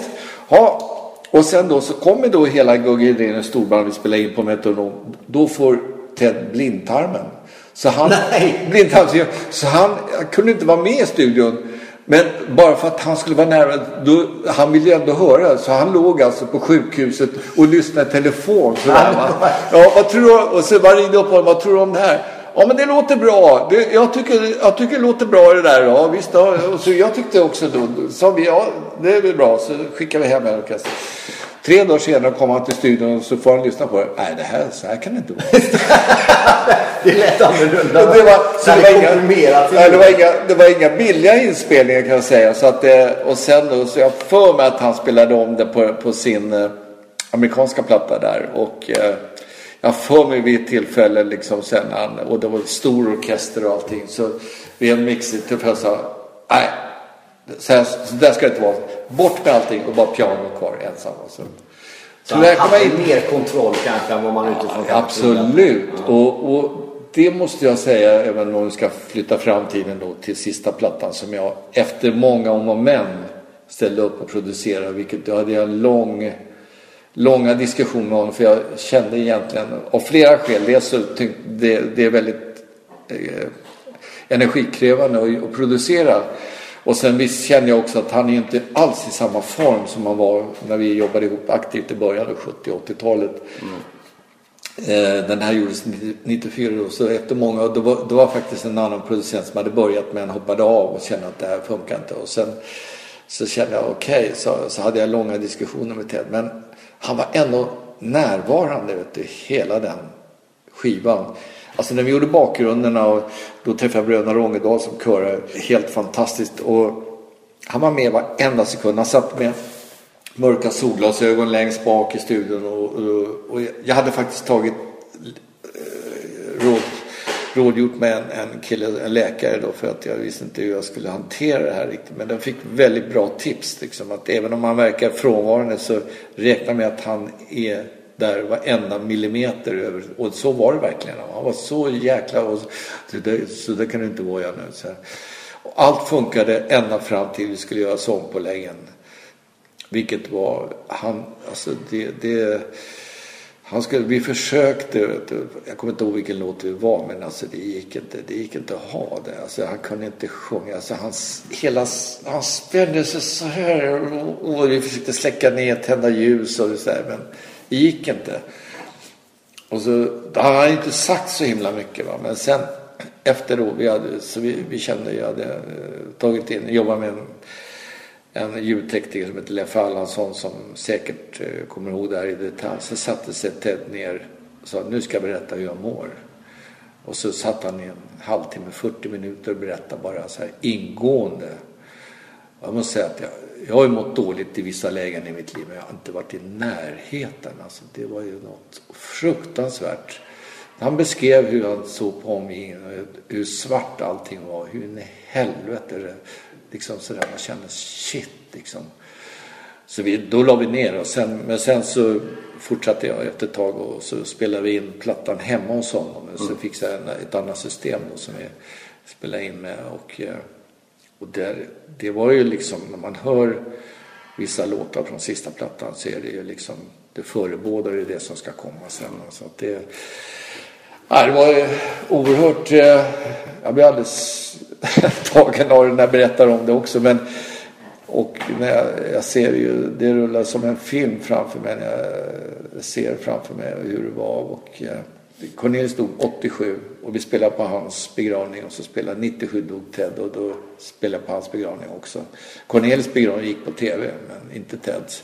Ja. Och sen då så kommer då hela Gugge Idréns storband vi spelar in på Metronom. Då får Ted blindtarmen. Så han, (laughs) blindtarmen, så han kunde inte vara med i studion. Men bara för att han skulle vara nära, då, han ville ju ändå höra. Så han låg alltså på sjukhuset och lyssnade i telefon. Sådär, va? Ja, vad tror du? Och så var ringde upp honom, vad tror du om det här? Ja men det låter bra. Det, jag, tycker, jag tycker det låter bra det där. Ja, visst, ja. Så jag tyckte också då, sa vi ja det är väl bra. Så skickade vi hem en orkester. Tre dagar senare kom han till studion och så får han lyssna på det. Nej det här, så här kan det inte vara. (laughs) Det lät annorlunda. Det var, så det, var inga, nej, det, var inga, det var inga billiga inspelningar kan jag säga. Så att, eh, och sen då, så jag för mig att han spelade om det på, på sin eh, amerikanska platta där. Och eh, jag för mig vid ett tillfälle liksom sen han, och det var stor orkester och allting. Så vid en tillfälle sa nej, så, här, så där ska det inte vara. Bort med allting och bara piano kvar ensam. Och så. Så där han hade in. mer kontroll kanske än vad man utifrån kanske Absolut. trodde. Och, och det måste jag säga, även om vi ska flytta framtiden då till sista plattan som jag efter många om och men ställde upp och producerade. Vilket då hade jag en lång, långa diskussioner med honom. För jag kände egentligen, av flera skäl, dels så tyckte det, det är väldigt eh, energikrävande att, att producera. Och sen visst känner jag också att han är inte alls i samma form som han var när vi jobbade ihop aktivt i början av 70 80-talet. Eh, Den här gjordes 94 då, så efter många, det var, det var faktiskt en annan producent som hade börjat men hoppade av och kände att det här funkar inte. Och sen så kände jag okej, så, så hade jag långa diskussioner med Ted. Men han var ändå närvarande vet du, hela den skivan. Alltså när vi gjorde bakgrunderna och då träffade jag bröderna Rångedal som körade. Helt fantastiskt. Och han var med varenda sekund. Han satt med mörka solglasögon längst bak i studion. Och, och, och jag hade faktiskt tagit rådgjort med en, en kille, en läkare då för att jag visste inte hur jag skulle hantera det här riktigt. Men den fick väldigt bra tips liksom att även om han verkar frånvarande så räkna med att han är där varenda millimeter över. Och så var det verkligen. Han var så jäkla... Och så, det, så det kan det inte vara jag nu. Så här. Och allt funkade ända fram till vi skulle göra sångpåläggen. Vilket var... Han, alltså det... det han skulle, vi försökte, du, jag kommer inte ihåg vilken låt det var, men alltså det gick inte, det gick inte att ha det. Alltså han kunde inte sjunga. Alltså han, hela, han spände sig så här och, och vi försökte släcka ner, tända ljus och så här, men det gick inte. Och så, han hade inte sagt så himla mycket va, men sen efter då, vi, hade, så vi, vi kände, jag hade eh, tagit in, jobbat med en en ljudtekniker som heter Leffe Allansson som säkert eh, kommer ihåg det här i detalj. Så satte sig Ted ner och sa nu ska jag berätta hur jag mår. Och så satt han i en halvtimme, 40 minuter och berättade bara så här ingående. Jag måste säga att jag, jag har ju mått dåligt i vissa lägen i mitt liv men jag har inte varit i närheten. Alltså, det var ju något fruktansvärt. Han beskrev hur han såg på omgivningen, hur svart allting var, hur in i helvete det liksom sådär, man känner shit liksom. Så vi, då la vi ner och sen, men sen så fortsatte jag efter ett tag och så spelade vi in plattan hemma hos honom. Mm. Så fick jag ett annat system då som vi spelade in med och, eh, och där, det var ju liksom när man hör vissa låtar från sista plattan så är det ju liksom det förebådar ju det som ska komma sen. Så att det, ja, det var ju oerhört, eh, jag blev alldeles (laughs) tagen av det när jag berättar om det också. Men, och när jag, jag ser ju, det rullar som en film framför mig när jag ser framför mig hur det var. Och, eh, Cornelis dog 87 och vi spelade på hans begravning och så spelade 97 dog Ted och då spelade jag på hans begravning också. Cornelis begravning gick på tv men inte Teds.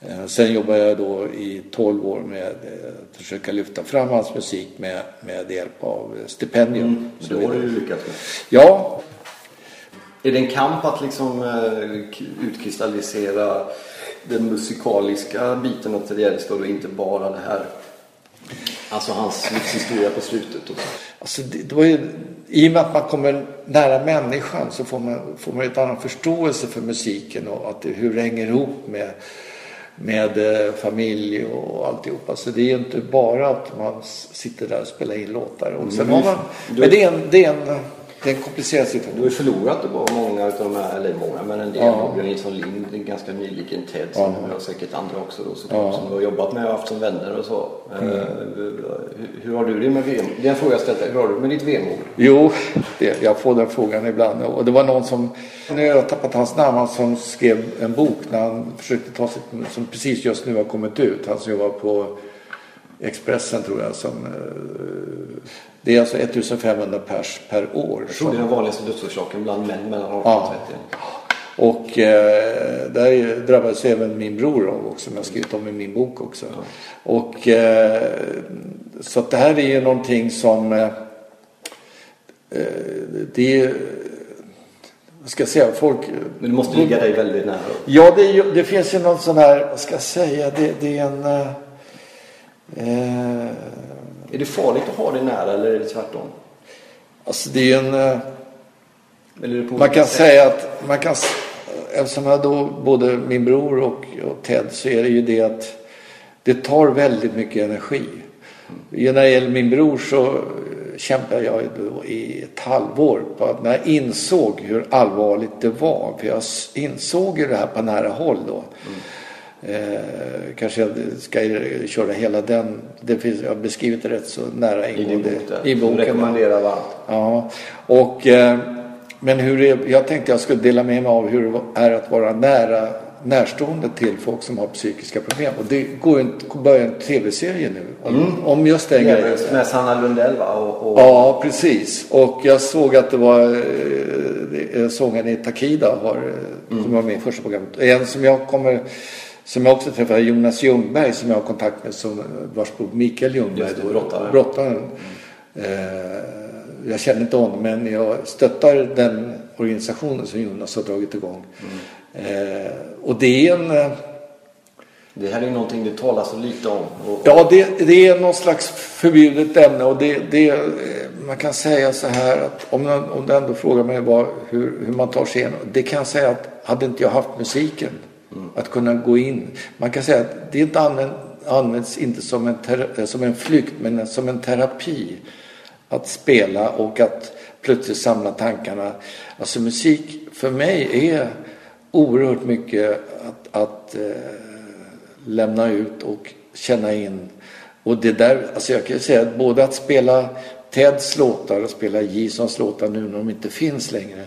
Eh, sen jobbade jag då i 12 år med eh, att försöka lyfta fram hans musik med, med hjälp av stipendium. Mm, det har du lyckats med. Ja. Är det en kamp att liksom eh, utkristallisera den musikaliska biten av Ted Gärdestad och inte bara det här Alltså hans livshistoria på slutet. Och så. Alltså det, det var ju, I och med att man kommer nära människan så får man, får man ett annan förståelse för musiken och att det, hur det hänger ihop med med eh, familj och alltihopa. Så det är ju inte bara att man sitter där och spelar in låtar. Och sen har man, men det är en, det är en det är en komplicerad situation. Du har ju förlorat det många av de här, eller många, men en del. Ja. Björn Nilsson Lind, en ganska nyligen Ted, som ja. har säkert andra också då såklart, ja. som du har jobbat med och haft som vänner och så. Mm. Uh, hur har du det med VM? Det är en fråga jag ställt Hur har du med ditt VM-ord? Jo, det, jag får den frågan ibland. Och det var någon som, nu har jag tappat hans namn, han som skrev en bok när han försökte ta sitt, som precis just nu har kommit ut. Han som jobbar på Expressen tror jag som uh, det är alltså 1500 pers per år. Jag tror det är den vanligaste dödsorsaken bland män mellan 18 och 30. Ja. Och eh, där drabbades även min bror av också, som jag skrivit om i min bok också. Ja. Och eh, så att det här är ju någonting som eh, eh det är vad ska jag säga, folk... Men det måste ligga dig väldigt nära? Ja, det, det finns ju någon sån här, vad ska jag säga, det, det är en... Eh, är det farligt att ha det nära eller är det tvärtom? Alltså det är en... Eh, man kan sätt? säga att man kan, eftersom jag då både min bror och, och Ted så är det ju det att det tar väldigt mycket energi. Mm. När det gäller min bror så kämpade jag i ett halvår på att när jag insåg hur allvarligt det var. För jag insåg ju det här på nära håll då. Mm. Eh, kanske jag ska köra hela den. Det finns, jag har beskrivit det rätt så nära ingående i, boken. Rekommenderar varmt. Ja. Och, eh, men hur det, jag tänkte jag skulle dela med mig av hur det är att vara nära närstående till folk som har psykiska problem. Och det går en, börjar en tv-serie nu om, mm. om just den grejen. Med Sanna Lundell va? Och, och... Ja, precis. Och jag såg att det var eh, sångaren i Takida har mm. kommer med i första programmet. En som jag kommer Som jag också träffade Jonas Ljungberg som jag har kontakt med som vars bror Mikael Ljungberg. Just det, brottaren. brottaren. Eh, jag känner inte honom men jag stöttar den organisationen som Jonas har dragit igång. Eh, och det är en eh, Det här är ju någonting det talas så lite om. Ja, det, det är någon slags förbjudet ämne och det, det, man kan säga så här att om, man- om du ändå frågar mig vad, hur, hur man tar sig igenom. Det kan jag säga att hade inte jag haft musiken, att kunna gå in. Man kan säga att det inte använd, används inte som en, ter, eh, som en flykt men som en terapi. Att spela och att plötsligt samla tankarna. Alltså musik för mig är oerhört mycket att, att eh, lämna ut och känna in. Och det där, alltså jag kan ju säga att både att spela Teds låtar och spela Jasons låtar nu när de inte finns längre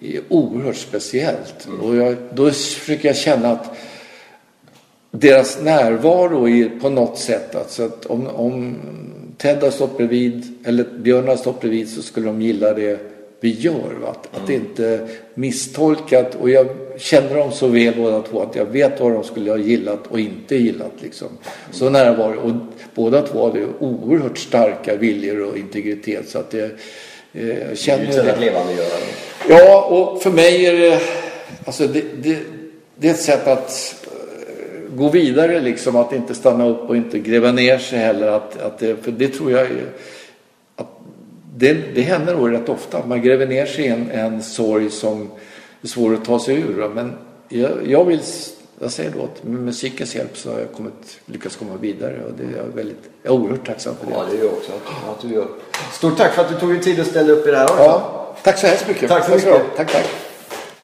är oerhört speciellt. Och jag, då försöker jag känna att deras närvaro är på något sätt, alltså att om, om Ted har stått bredvid eller Björn har stått bredvid så skulle de gilla det vi gör. Va? Att, att det inte misstolkat och jag känner dem så väl båda två att jag vet vad de skulle ha gillat och inte gillat. Liksom. Så nära var det. Och båda två hade oerhört starka viljor och integritet så att det, eh, jag det är känner ju ett sätt att levandegöra det. Ja, och för mig är det, alltså det, det, det är ett sätt att eh, gå vidare liksom, att inte stanna upp och inte gräva ner sig heller. Att, att det, för det tror jag är, att det, det händer nog rätt ofta, att man gräver ner sig i en, en sorg som är svår att ta sig ur. Men jag, jag vill, jag säger då att med musikens hjälp så har jag kommit, lyckats komma vidare och det är jag väldigt, jag är oerhört tacksam för det. Ja, det är jag också. Att du gör. Stort tack för att du tog dig tid att ställa upp i det här också. Ja, tack så hemskt mycket. Tack så mycket. Tack, tack.